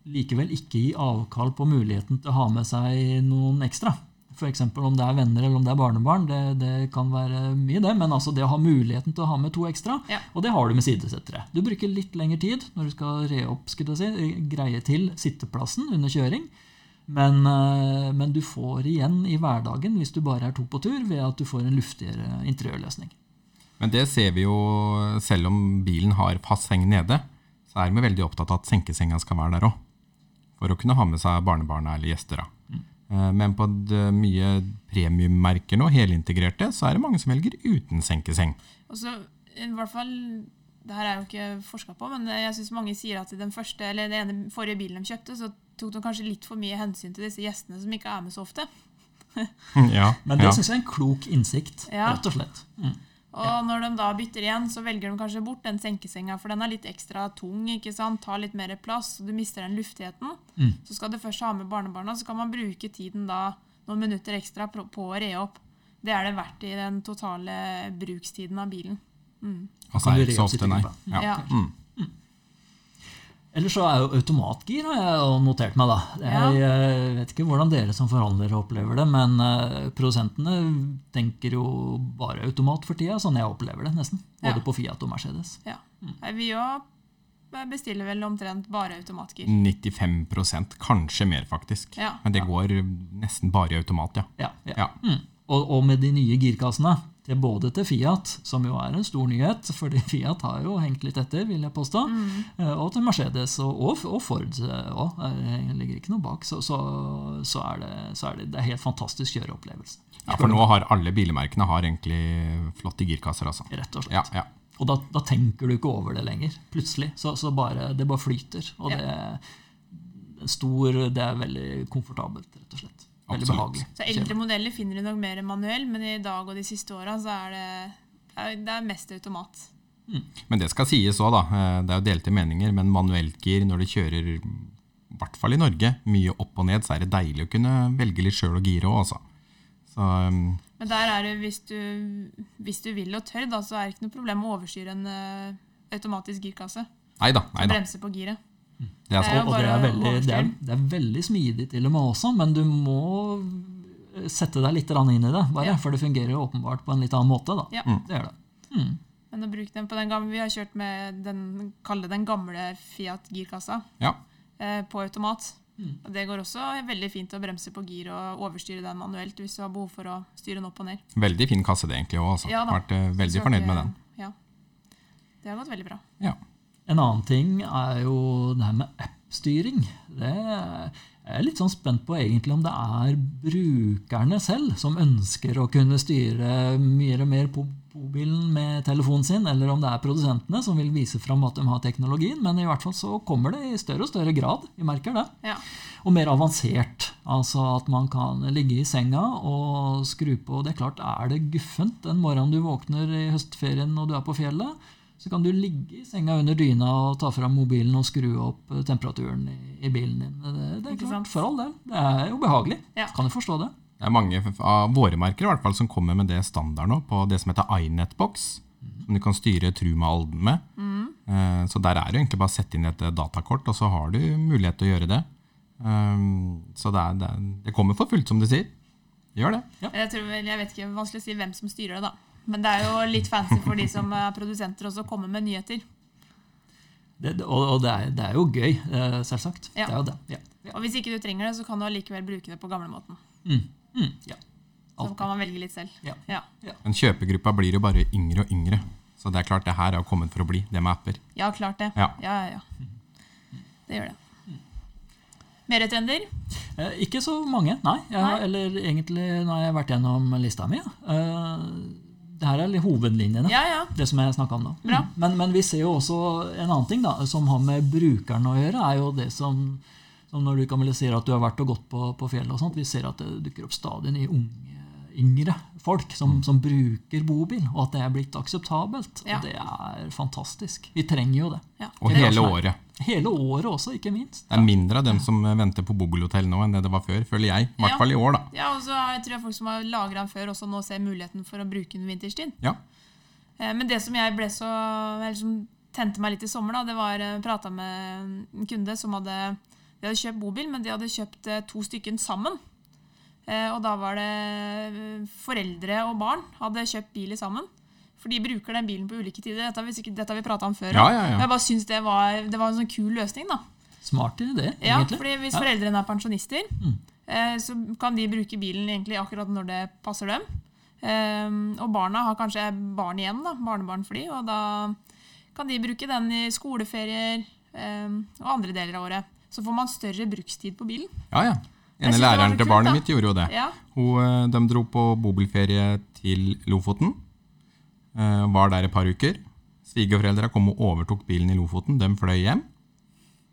likevel ikke gi avkall på muligheten til å ha med seg noen ekstra. F.eks. om det er venner eller om det er barnebarn. Det, det kan være mye, det. Men altså det å ha muligheten til å ha med to ekstra, Ja. og det har du med sidesettere. Du bruker litt lengre tid når du skal re opp, si, greie til sitteplassen under kjøring. Men, eh, men du får igjen i hverdagen hvis du bare er to på tur, ved at du får en luftigere interiørløsning. Men det ser vi jo, selv om bilen har fast seng nede, så er vi veldig opptatt av at senkesenga skal være der òg. For å kunne ha med seg barnebarna eller gjester. da. Eh, Men på det mye premiummerker nå, helintegrerte, så er det mange som velger uten senkeseng. Og så, i hvert fall, det her er jo ikke forska på, men jeg syns mange sier at i den første, eller den ene forrige bilen de kjøpte, så tok de kanskje litt for mye hensyn til disse gjestene som ikke er med så ofte. Ja, Men det ja. syns jeg er en klok innsikt, Ja. rett og slett. Mm. Og når de da bytter igjen, så velger de kanskje bort den senkesenga, for den er litt ekstra tung, ikke sant? tar litt mer plass, og du mister den luftigheten. Mm. Så skal du først ha med barnebarna, så kan man bruke tiden da noen minutter ekstra på å re opp. Det er det verdt i den totale brukstiden av bilen. Mm. Altså, så Kan er du det ikke så ofte, nei. Ja. Ja. Mm. Ellers så er jo automatgir, har jeg notert meg. da. Jeg ja. vet ikke hvordan dere som forhandlere opplever det, men eh, produsentene tenker jo bare automat for tida, sånn jeg opplever det nesten. Både Ja. på Fiat og Mercedes. Ja. Mm. Vi òg bestiller vel omtrent bare automatgir. 95% kanskje mer, faktisk. Ja. Men det går nesten bare i automat, ja. Ja, ja. Ja. Mm. Og, og med de nye girkassene, til både til Fiat, som jo er en stor nyhet, fordi Fiat har jo hengt litt etter, vil jeg påstå, mm. og til Mercedes og, og, og Ford òg. Det ligger ikke noe bak. Så, så, så, er det, så er det, det er helt fantastisk kjøreopplevelse. ja. For nå har alle bilmerkene har egentlig flotte girkasser, altså. Rett og slett. Ja, ja. Og da, da tenker du ikke over det lenger. Plutselig. Så, så bare, det bare flyter. Og det, er stor, det er veldig komfortabelt, rett og slett. Veldig Absolutt. behagelig. Så eldre modeller finner du nok mer manuell, men i dag og de siste åra så er det, det er mest automat. Men det skal sies òg, da. eh, Det er jo delte meninger, men manuelt gir når du kjører, i hvert fall i Norge, mye opp og ned, så er det deilig å kunne velge litt sjøl og gire òg, altså. Så um, Men der er det, hvis du, hvis du vil og tør, da, så er det ikke noe problem å overstyre en uh, automatisk girkasse. nei neida. Og da. bremse på giret. Det er. Og, og det, er veldig, det, er, det er veldig smidig til og med også, men du må sette deg litt inn i det, bare, Ja. for det fungerer jo åpenbart på en litt annen måte. Da. Ja. Det gjør det. Mm. Men å bruke den på den gamle, vi har kjørt med den, den gamle Fiat-girkassa Ja. eh, på automat. Mm. Og det går også veldig fint å bremse på gir og overstyre den manuelt hvis du har behov for å styre den opp og ned. Veldig fin kasse, det egentlig òg. Altså. Ja da. Vært eh, veldig fornøyd med den. Ja. Det har gått veldig bra. Ja. En annen ting er jo det her med app-styring. Det jeg er litt sånn spent på egentlig om det er brukerne selv som ønsker å kunne styre og mer på mobilen med telefonen sin, eller om det er produsentene som vil vise fram at de har teknologien. Men i hvert fall så kommer det i større og større grad. Vi merker det. Ja. Og mer avansert. Altså at man kan ligge i senga og skru på Det er klart, er det guffent den morgenen du våkner i høstferien og du er på fjellet, så kan du ligge i senga under dyna og ta fram mobilen og skru opp eh, temperaturen i, i bilen din. Det, det er klart, for all del. Det er jo behagelig. Ja. Kan du forstå det? Det er mange av våre merker i hvert fall som kommer med det standard nå, på det som heter iNetbox. Som du kan styre Truma-Alden med. Eh, Så der er det egentlig bare å sette inn et eh, datakort, og så har du mulighet til å gjøre det. Um, Så det, er, det, er, det kommer for fullt, som du sier. Gjør det. Jeg, tror jeg vet ikke, vanskelig å si hvem som styrer det, da. Men det er jo litt fancy for de som er produsenter også, å komme med nyheter. det og og det, er, det er jo gøy, eh, selvsagt. Ja. Det er jo det. Ja. Ja. Og hvis ikke du trenger det, så kan du allikevel bruke det på gamlemåten. Mm. Mm. ja. Så kan man velge litt selv. Ja. Ja, Men kjøpegruppa blir jo bare yngre og yngre. Så det er klart det her er jo kommet for å bli, det med apper. ja klart det. Ja. Ja, ja, ja. Det gjør det. Mer trender? Eh, ikke så mange, nei. Jeg, Nei. Eller egentlig nå har jeg vært gjennom lista mi. Ja. Eh, det her er hovedlinjene. Ja, ja. Det som jeg snakka om nå. Mm. Men, men vi ser jo også en annen ting da, som har med brukeren å gjøre, er jo det som, som når du kan vel si at du har vært og gått på, på fjellet og sånt, vi ser at det dukker opp stadig nye unge, yngre folk som, som bruker bobil, og at det er blitt akseptabelt. Ja. Det er fantastisk. Vi trenger jo det. ja. Og Det hele året. Hele året også, ikke minst. Det er mindre av dem som venter på bobilhotell nå enn det det var før, føler jeg. I hvert Ja. fall i år, da. Ja, og så er- tror jeg folk som har lagra den før, også nå ser muligheten for å bruke den vinterstid. Ja. Eh, Men det som jeg ble så eller som tente meg litt i sommer, da, det var å prata med en kunde som hadde De hadde kjøpt bobil, men de hadde kjøpt eh, to stykker sammen. Eh, og da var det eh, foreldre og barn hadde kjøpt bil sammen. For de bruker den bilen på ulike tider. Dette har vi, sikkert- dette har vi prata om før. Ja, ja, ja. Jeg bare syns det var, det var en sånn kul løsning, da. Smart idé, egentlig. Ja, fordi Hvis Ja. foreldrene er pensjonister, Mm. eh, så kan de bruke bilen egentlig akkurat når det passer dem. Eh, og barna har kanskje barn igjen, da, barnebarn for de, og da kan de bruke den i skoleferier eh, og andre deler av året. Så får man større brukstid på bilen. Ja, ja. Ene det var læreren til barnet da. mitt gjorde jo det. Ja, Hun, eh, de dro på bobilferie til Lofoten. eh, Var der et par uker. Svigerforeldra kom og overtok bilen i Lofoten. De fløy hjem.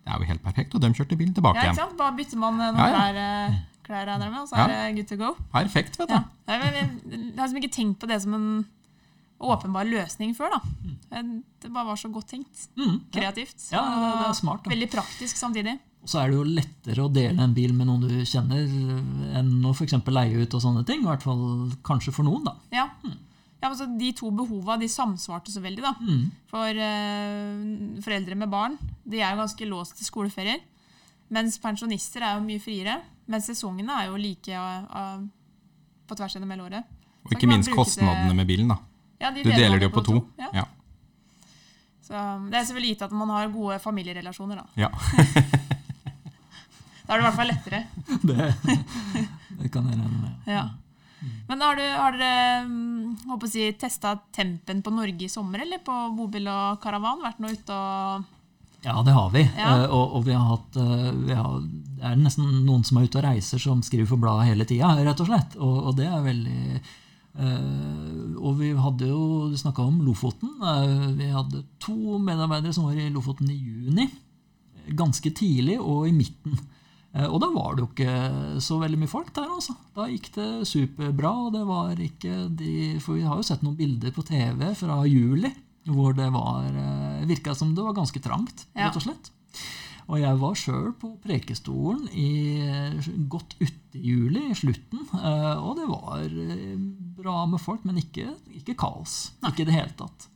Det er jo helt perfekt, og de kjørte bilen tilbake ja ikke sant? Bare bytter man eh, noen Ja, ja. klær, eh, klær med, og så er det good to go. Perfekt, vet du. Ja. Jeg, har liksom ikke tenkt på det som en åpenbar løsning før. da. Det bare var så godt tenkt. Mm. Kreativt. Ja, det- det er smart, da. Veldig praktisk samtidig. Og så er det jo lettere å dele en bil med noen du kjenner, enn å f.eks. leie ut og sånne ting. I hvert fall kanskje for noen, da. Ja. ja men så De to behova de samsvarte så veldig. da. Mm. For uh, foreldre med barn de er jo ganske låst til skoleferier. Mens pensjonister er jo mye friere. Men sesongene er jo like eh, på tvers gjennom hele året. Og Så ikke minst kostnadene det- med bilen. da. Ja, de Du deler det jo på to. Ja. Ja. Så Det er selvfølgelig gitt at man har gode familierelasjoner. Da Ja. Da er det i hvert fall lettere. Det, det kan jeg regne med. Ja. Men har, du, har dere å si, testa tempen på Norge i sommer, eller på bobil og karavan? Vært noe ute og Ja, det har vi. Ja. Uh, og, og vi har hatt uh, vi har, Det er nesten noen som er ute og reiser, som skriver for bladet hele tida, rett og slett. Og, og det er veldig uh, Og vi hadde jo Du snakka om Lofoten. Vi hadde to medarbeidere som var i Lofoten i juni. Ganske tidlig og i midten. Eh, Og da var det jo ikke så veldig mye folk der, altså. Da gikk det superbra. og det var ikke de, For vi har jo sett noen bilder på TV fra juli hvor det var eh, virka som det var ganske trangt, Ja. rett og slett. Og jeg var sjøl på Prekestolen i eh, godt uti juli, i slutten. Og det var bra med folk, men ikke, ikke kaos. Ikke i det hele tatt.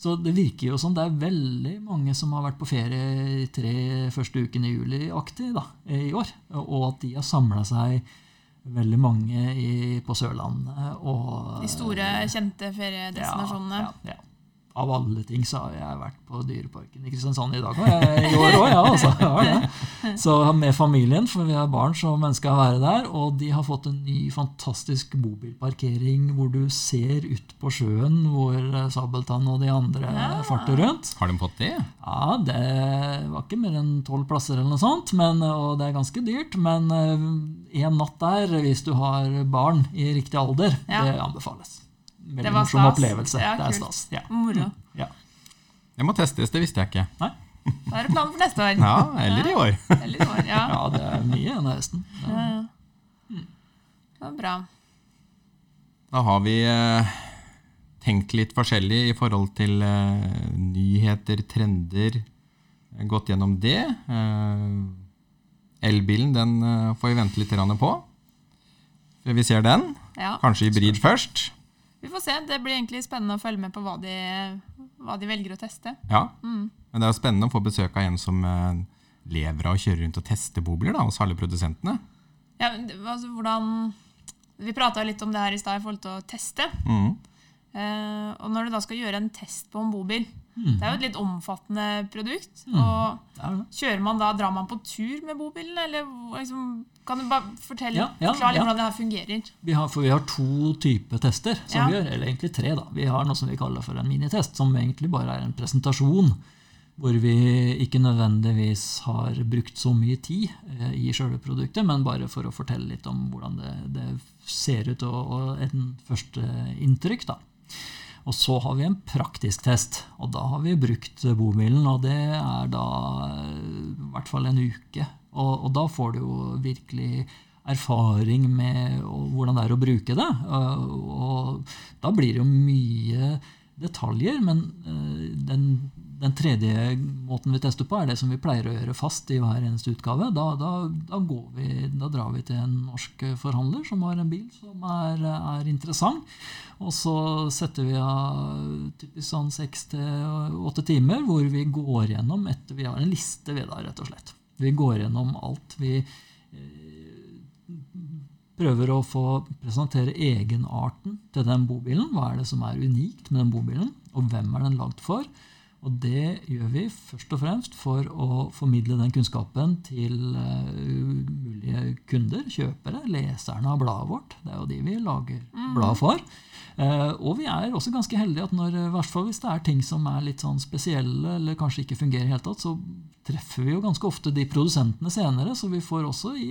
Så det virker jo som det er veldig mange som har vært på ferie i tre første ukene i juli-aktig i år. Og at de har samla seg veldig mange i, på Sørlandet. Og, de store, kjente feriedestinasjonene. ja, ja, ja. Av alle ting så har jeg vært på Dyreparken i Kristiansand i dag òg. I år òg, ja. Altså. Så med familien, for vi har barn som ønsker å være der. Og de har fått en ny, fantastisk bobilparkering hvor du ser ut på sjøen hvor eh, Sabeltann og de andre Ja. farter rundt. Har de fått det? Ja, det var ikke mer enn tolv plasser eller noe sånt, men, og det er ganske dyrt. Men én natt der, hvis du har barn i riktig alder, Ja. det anbefales. Veldig morsom stas. opplevelse. Ja, det er kult. stas. Ja. Moro. Ja. Det må testes, det visste jeg ikke. Nei? Da er det planen for neste år. Ja, Eller i år. Eller i år, ja. ja, det er mye denne høsten. Ja, Ja. ja. Det var bra. Da har vi eh, tenkt litt forskjellig i forhold til eh, nyheter, trender. Gått gjennom det. Eh, elbilen den eh, får vi vente litt på. Vi ser den. Ja. Kanskje hybrid først. Vi får se. Det blir egentlig spennende å følge med på hva de, hva de velger å teste. Ja. Mm. Men det er jo spennende å få besøk av en som eh, lever av å kjøre rundt og teste bobler da, hos alle produsentene. Ja, men altså, hvordan Vi prata litt om det her i stad i forhold til å teste. Mm. Uh, og når du da skal gjøre en test på en bobil Mm. Det er jo et litt omfattende produkt. Mm. Og er kjører man da, Drar man på tur med bobilen, eller liksom, kan du bare fortelle, Ja, ja, forklare litt ja. hvordan det her fungerer? Vi har, for vi har to typer tester som vi gjør, eller egentlig tre. da. Vi har noe som vi kaller for en minitest, som egentlig bare er en presentasjon. Hvor vi ikke nødvendigvis har brukt så mye tid eh, i selve produktet, men bare for å fortelle litt om hvordan det, det ser ut og, og en første inntrykk. Og så har vi en praktisk test, og da har vi brukt bomilen, Og det er da eh, i hvert fall en uke. Og, og da får du jo virkelig erfaring med hvordan det er å bruke det. Og, og da blir det jo mye detaljer, men eh, den, den tredje måten vi tester på, er det som vi pleier å gjøre fast i hver eneste utgave. Da, da, da, vi, da drar vi til en norsk forhandler som har en bil som er, er interessant. Og så setter vi av typisk sånn seks til åtte timer hvor vi går gjennom etter Vi har en liste ved da, rett og slett. Vi går gjennom alt. Vi eh, prøver å få presentere egenarten til den bobilen. Hva er det som er unikt med den bobilen, og hvem er den lagd for? Og det gjør vi først og fremst for å formidle den kunnskapen til uh, mulige kunder, kjøpere, leserne av bladet vårt. Det er jo de vi lager blad for. Uh, og vi er også ganske heldige at når, fall hvis det er ting som er litt sånn spesielle, eller kanskje ikke fungerer i hele tatt, så treffer vi jo ganske ofte de produsentene senere. Så vi får også i,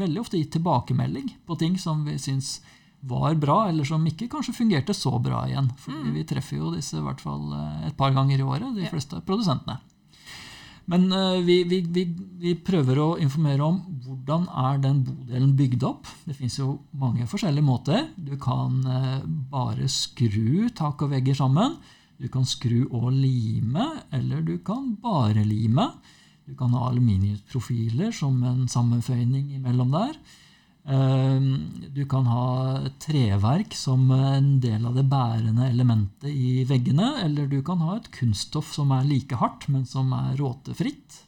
veldig ofte gitt tilbakemelding på ting som vi syns var bra, eller som ikke kanskje fungerte så bra igjen. For mm. vi treffer jo disse i hvert fall eh, et par ganger i året, de fleste produsentene. Men uh, vi, vi, vi, vi, prøver å informere om hvordan er den bodelen bygd opp. Det fins jo mange forskjellige måter. Du kan uh, bare skru tak og vegger sammen. Du kan skru og lime, eller du kan bare lime. Du kan ha aluminiumsprofiler som en sammenføyning imellom der. Ehm, du kan ha treverk som en del av det bærende elementet i veggene, eller du kan ha et kunststoff som er like hardt, men som er råtefritt,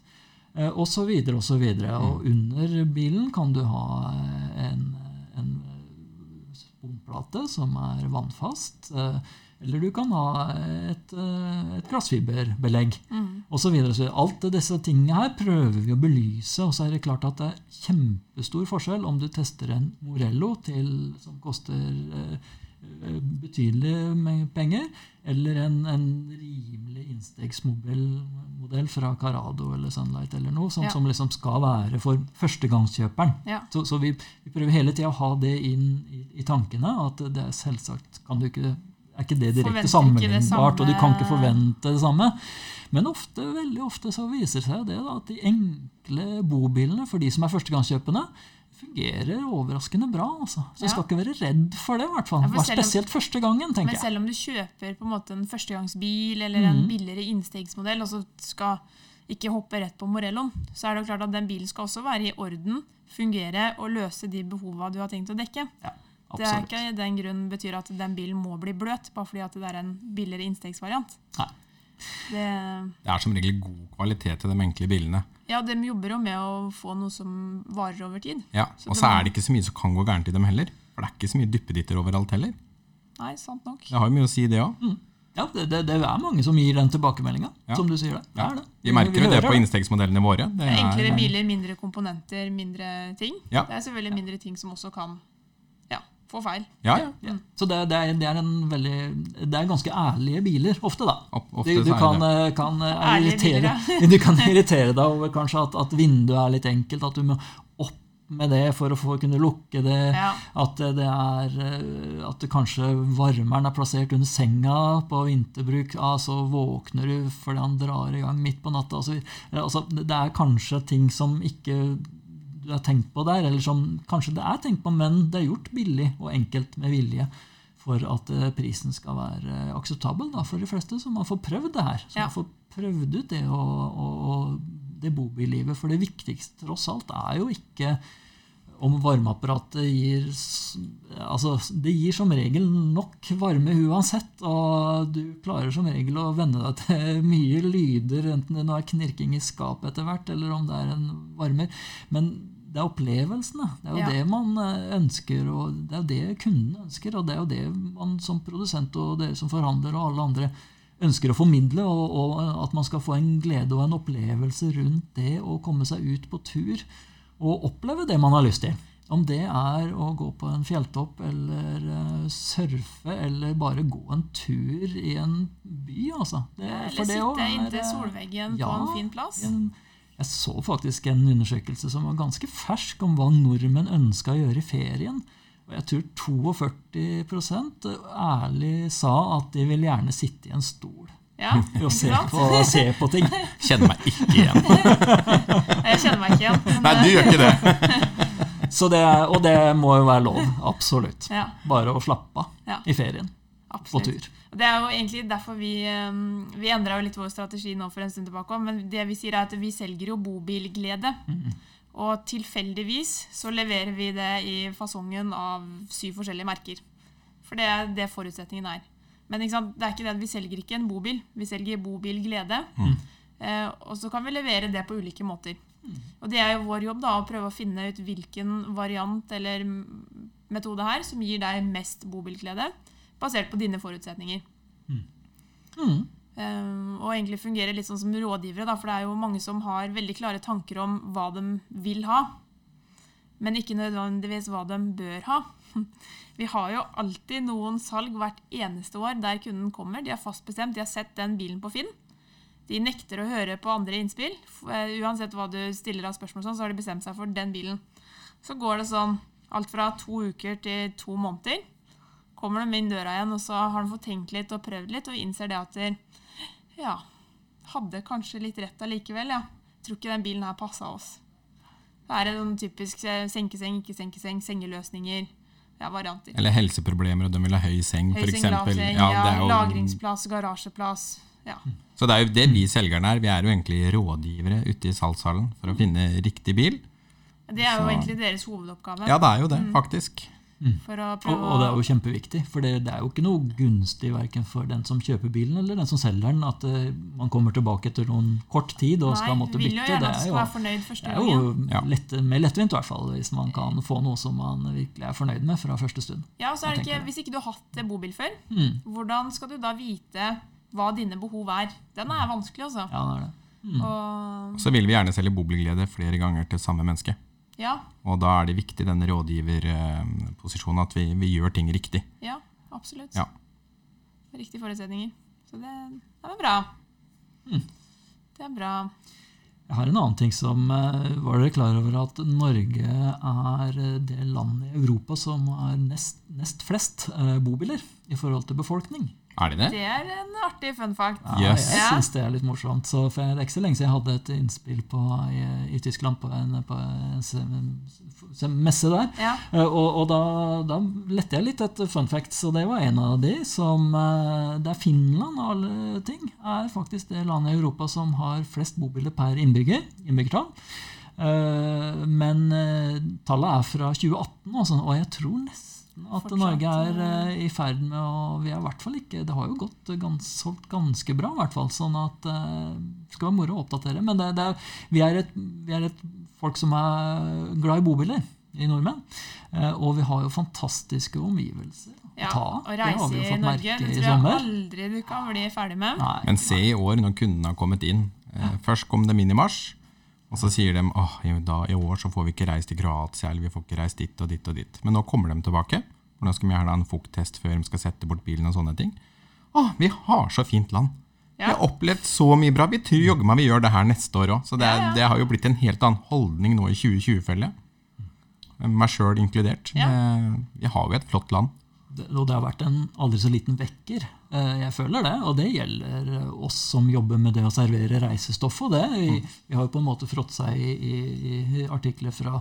Og så videre Og, så videre. og under bilen kan du ha en, en sponplate som er vannfast. Eh, eller du kan ha et, eh, et glassfiberbelegg mm. osv. Alt disse tingene her prøver vi å belyse. Og så er det klart at det er kjempestor forskjell om du tester en Morello til, som koster eh, med penger, eller en, en rimelig innstegsmodell fra Carado eller Sunlight eller noe, som, ja. som liksom skal være for førstegangskjøperen. Ja. Så, så vi, vi, prøver hele tida å ha det inn i, i tankene, at det er selvsagt kan du ikke er ikke det direkte sammenlignbart, og du kan ikke forvente det samme. Men ofte, veldig ofte så viser seg det da, at de enkle bobilene for de som er førstegangskjøpende, fungerer overraskende bra. Altså. Så ja. jeg skal ikke være redd for det. hvert fall. Ja, spesielt om, første gangen. tenker jeg. Men selv om du kjøper på en måte en førstegangsbil eller en mm. billigere innstegsmodell, og så skal ikke hoppe rett på Morelloen, så er det jo klart at den bilen skal også være i orden, fungere og løse de behova du har tenkt å dekke. Ja. Det er ikke den grunn betyr at den bilen må bli bløt, bare fordi at det er en billigere innstegsvariant. Nei. Det, det, er som regel god kvalitet i de enkle bilene. Ja, de jobber jo med å få noe som varer over tid. Ja, Og så er det ikke så mye som kan gå gærent i dem heller. For det er ikke så mye duppeditter overalt heller. Nei, sant nok. Det har jo mye å si, det òg. Mm. Ja, det, det, det, er mange som gir den tilbakemeldinga, ja. som du sier det. det, det. Vi merker jo det på innstegsmodellene våre. Det er enklere biler, mindre komponenter, mindre ting. Ja. Det er selvfølgelig mindre ting som også kan få feil. Ja, ja. ja. Så det, det, er, det, er, en veldig Det er ganske ærlige biler, ofte, da. Ofte du, du kan, eh, kan eh, irritere, du kan irritere deg over kanskje at, at, vinduet er litt enkelt, at du må opp med det for å få, kunne lukke det. Ja. At det er eh, At det kanskje varmeren er plassert under senga på vinterbruk. Ja, så våkner du fordi han drar i gang midt på natta. Altså, altså, det er kanskje ting som ikke du har tenkt på der, eller som kanskje det er tenkt på, men det er gjort billig og enkelt med vilje for at eh, prisen skal være akseptabel da, for de fleste, så man får prøvd det her. Så ja. man får prøvd ut det og, og, og det bobillivet. For det viktigste tross alt er jo ikke om varmeapparatet gir Altså, det gir som regel nok varme uansett, og du klarer som regel å venne deg til mye lyder, enten det er knirking i skapet etter hvert, eller om det er en varmer. Men det er opplevelsene. Det er jo ja. det man eh, ønsker, og det er jo det kundene ønsker. Og det er jo det man som produsent og dere som forhandler og alle andre ønsker å formidle. Og, og, at man skal få en glede og en opplevelse rundt det å komme seg ut på tur og oppleve det man har lyst til. Om det er å gå på en fjelltopp eller uh, surfe eller bare gå en tur i en by, altså. Det, eller sitte inntil solveggen ja, på en fin plass. En, jeg så faktisk en undersøkelse som var ganske fersk om hva nordmenn ønska å gjøre i ferien. Og jeg tror 42% ærlig sa at de vil gjerne sitte i en stol. Ja, og se på, se på, ting. Kjenner meg ikke igjen. jeg kjenner meg ikke igjen. Nei, du gjør ikke det. det og det må jo være lov. Absolutt. Ja. Bare å slappe av ja. i ferien. Absolutt. På tur. Det er jo egentlig derfor vi, um, vi endra litt vår strategi nå for en stund tilbake. Men det vi sier er at vi selger jo bobilglede. Mm. Og tilfeldigvis så leverer vi det i fasongen av syv forskjellige merker. For det er det forutsetningen er. Men det er ikke det at vi selger ikke en bobil. Vi selger bobilglede. Mm. Eh, og så kan vi levere det på ulike måter. Og det er jo vår jobb da, å prøve å finne ut hvilken variant eller metode her som gir deg mest bobilglede, basert på dine forutsetninger. Mm. Um, og egentlig fungerer litt sånn som rådgivere, da, for det er jo mange som har veldig klare tanker om hva de vil ha, men ikke nødvendigvis hva de bør ha. Vi har jo alltid noen salg hvert eneste år der kunden kommer. De har fast bestemt, de har sett den bilen på Finn. De nekter å høre på andre innspill. Eh, Uansett hva du stiller av spørsmål, sånn, så har de bestemt seg for den bilen. Så går det sånn alt fra to uker til to måneder. Kommer de inn døra igjen, og så har de fått tenkt litt og prøvd litt, og innser det at de, ja, hadde kanskje litt rett allikevel, ja. Tror ikke den bilen her passa oss. Det er en sånn typisk eh, senkeseng, ikke senkeseng, sengeløsninger, ja, varianter. Eller helseproblemer, og de vil ha høy seng, Høy seng, lav seng, Ja, jo- lagringsplass, garasjeplass. Ja. Så det er jo det vi selgerne er. Vi er jo egentlig rådgivere ute i salgshallen for å finne riktig bil. Det er jo Så- egentlig deres hovedoppgave. Ja, det er jo det, faktisk. For å Og, prøve og det er jo kjempeviktig, for det, det er jo ikke noe gunstig verken for den som kjøper bilen eller den som selger den, at uh, man kommer tilbake etter noen kort tid og skal måtte bytte. Det er jo, det er jo Ja. lett, mer lettvint, i hvert fall, hvis man kan få noe som man virkelig er fornøyd med fra første stund. Ja, og så er det ikke. Hvis ikke du har hatt bobil før, Mm. hvordan skal du da vite hva dine behov er? Den er vanskelig, altså. Ja, det er det. Mm. Og, Så vil vi gjerne selge bobilglede flere ganger til samme menneske. Ja, Og da er det viktig, denne rådgiverposisjonen, at vi, vi gjør ting riktig. ja, absolutt. Ja. Riktige forutsetninger. Så det, det er bra. Mm. Det er bra. Jeg har en annen ting som eh, Var dere klar over at Norge er eh, det landet i Europa som har nest, nest flest eh, bobiler i forhold til befolkning? Er de det? Det er en artig fun fact. Ja, Yes. Jeg syns det er litt morsomt. Så for Det er ikke så lenge siden jeg hadde et innspill på, i, i Tyskland på en, på en se- se- messe der. Ja. Eh, Og, og da, da lette jeg litt etter fun facts, og det var en av de som eh, Det er Finland og alle ting. Er faktisk det landet i Europa som har flest bobiler per innbygger. innbyggertall. Eh, Men tallet er fra 2018, også, og jeg tror nesten at Fortsatt, Norge er eh, eh, i ferd med å Vi er i hvert fall ikke Det har jo gått gans, solgt ganske bra, i hvert fall. Sånn at eh, det skal være moro å oppdatere. Men det, det er, vi, er et, vi er et folk som er glad i bobiler, i nordmenn. Eh, og vi har jo fantastiske omgivelser å Ja, ta Å av. Det har reise vi jo i merke Norge, sommer. det tror jeg aldri du kan bli ferdig med. Nei, Men se i år, når kundene har kommet inn. Først kom de inn i mars, og så sier de at i, i år så får vi ikke reist til Kroatia, eller vi får ikke reist dit og dit og dit. Men nå kommer de tilbake. For nå skal vi gjerne ha en fukttest før de skal sette bort bilen og sånne ting. Åh, vi har så fint land. Vi har opplevd så mye bra. Vi tror jogge meg vi gjør det her neste år òg. Så det, er, det har jo blitt en helt annen holdning nå i 2020-følget. Meg sjøl inkludert. Eh, Vi har jo et flott land. Det- Og det har vært en aldri så liten vekker. Eh, Jeg føler det, og det gjelder eh, oss som jobber med det å servere reisestoff. og det. Vi, vi har jo på en måte frått seg i, i, i artikler fra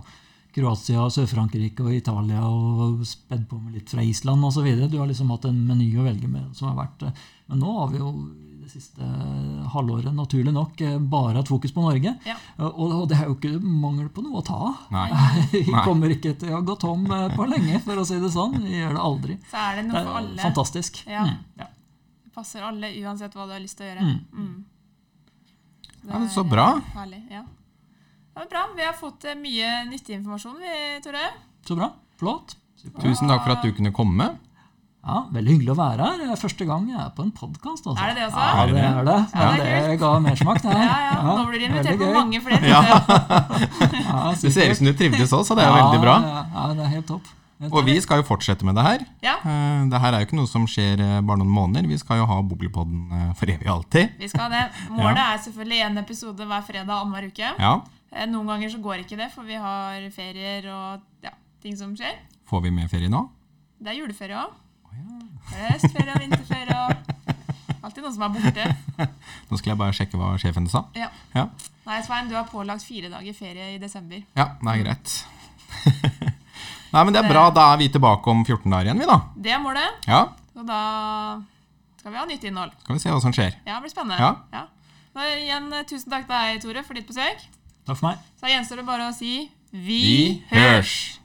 Kroatia, Sør-Frankrike og Italia og spedd på med litt fra Island osv. Du har liksom hatt en meny å velge med som har vært eh, Men nå har vi jo det siste halvåret naturlig nok bare hatt fokus på Norge. Ja. Og, og det er jo ikke mangel på noe å ta av. Vi kommer ikke til å gå tom på lenge, for å si det sånn. Vi gjør det aldri. Så er det Det noe er for alle. fantastisk. Ja. Mm, ja. Det passer alle uansett hva du har lyst til å gjøre. Mm. Mm. Ja, men så er, bra. Herlig. Ja. Det var bra. Vi har fått eh, mye nyttig informasjon, vi, Tore. Så bra. Flott. Super. Tusen takk for at du kunne komme. Ja, Veldig hyggelig å være her. Det er første gang jeg er på en podkast. Altså. Er det det også? Ja, det er det. Ja, det er det ga mersmak. det. Ja, ja. Nå blir du invitert på mange flere. Ja. Ja, Det ser ut som du trivdes òg, så det er Ja, veldig bra. Ja, ja, det er helt topp. Og vi skal jo fortsette med det her. Ja, Eh, Det her er jo ikke noe som skjer eh, bare noen måneder. Vi skal jo ha Bobilpodden eh, for evig og alltid. vi skal det. Målet er selvfølgelig én episode hver fredag annenhver uke. Ja, Noen ganger så går ikke det, for vi har ferier og ja, ting som skjer. Får vi med ferie nå? Det er juleferie òg. Høstferie og vinterferie og Alltid noen som er borte. Nå skal jeg bare sjekke hva sjefen sa. Ja. Ja, Nei, Svein, du har pålagt fire dager ferie i desember. ja det er greit. Nei, men det er bra. Da er vi tilbake om 14 dager igjen, vi, da. Det er målet. Ja, Og da skal vi ha nytt innhold. skal vi se hva som skjer. Ja, det blir spennende. Ja. Da igjen, eh, tusen takk til deg, Tore, for ditt besøk. Takk for meg. Så gjenstår det bare å si Vi hørs!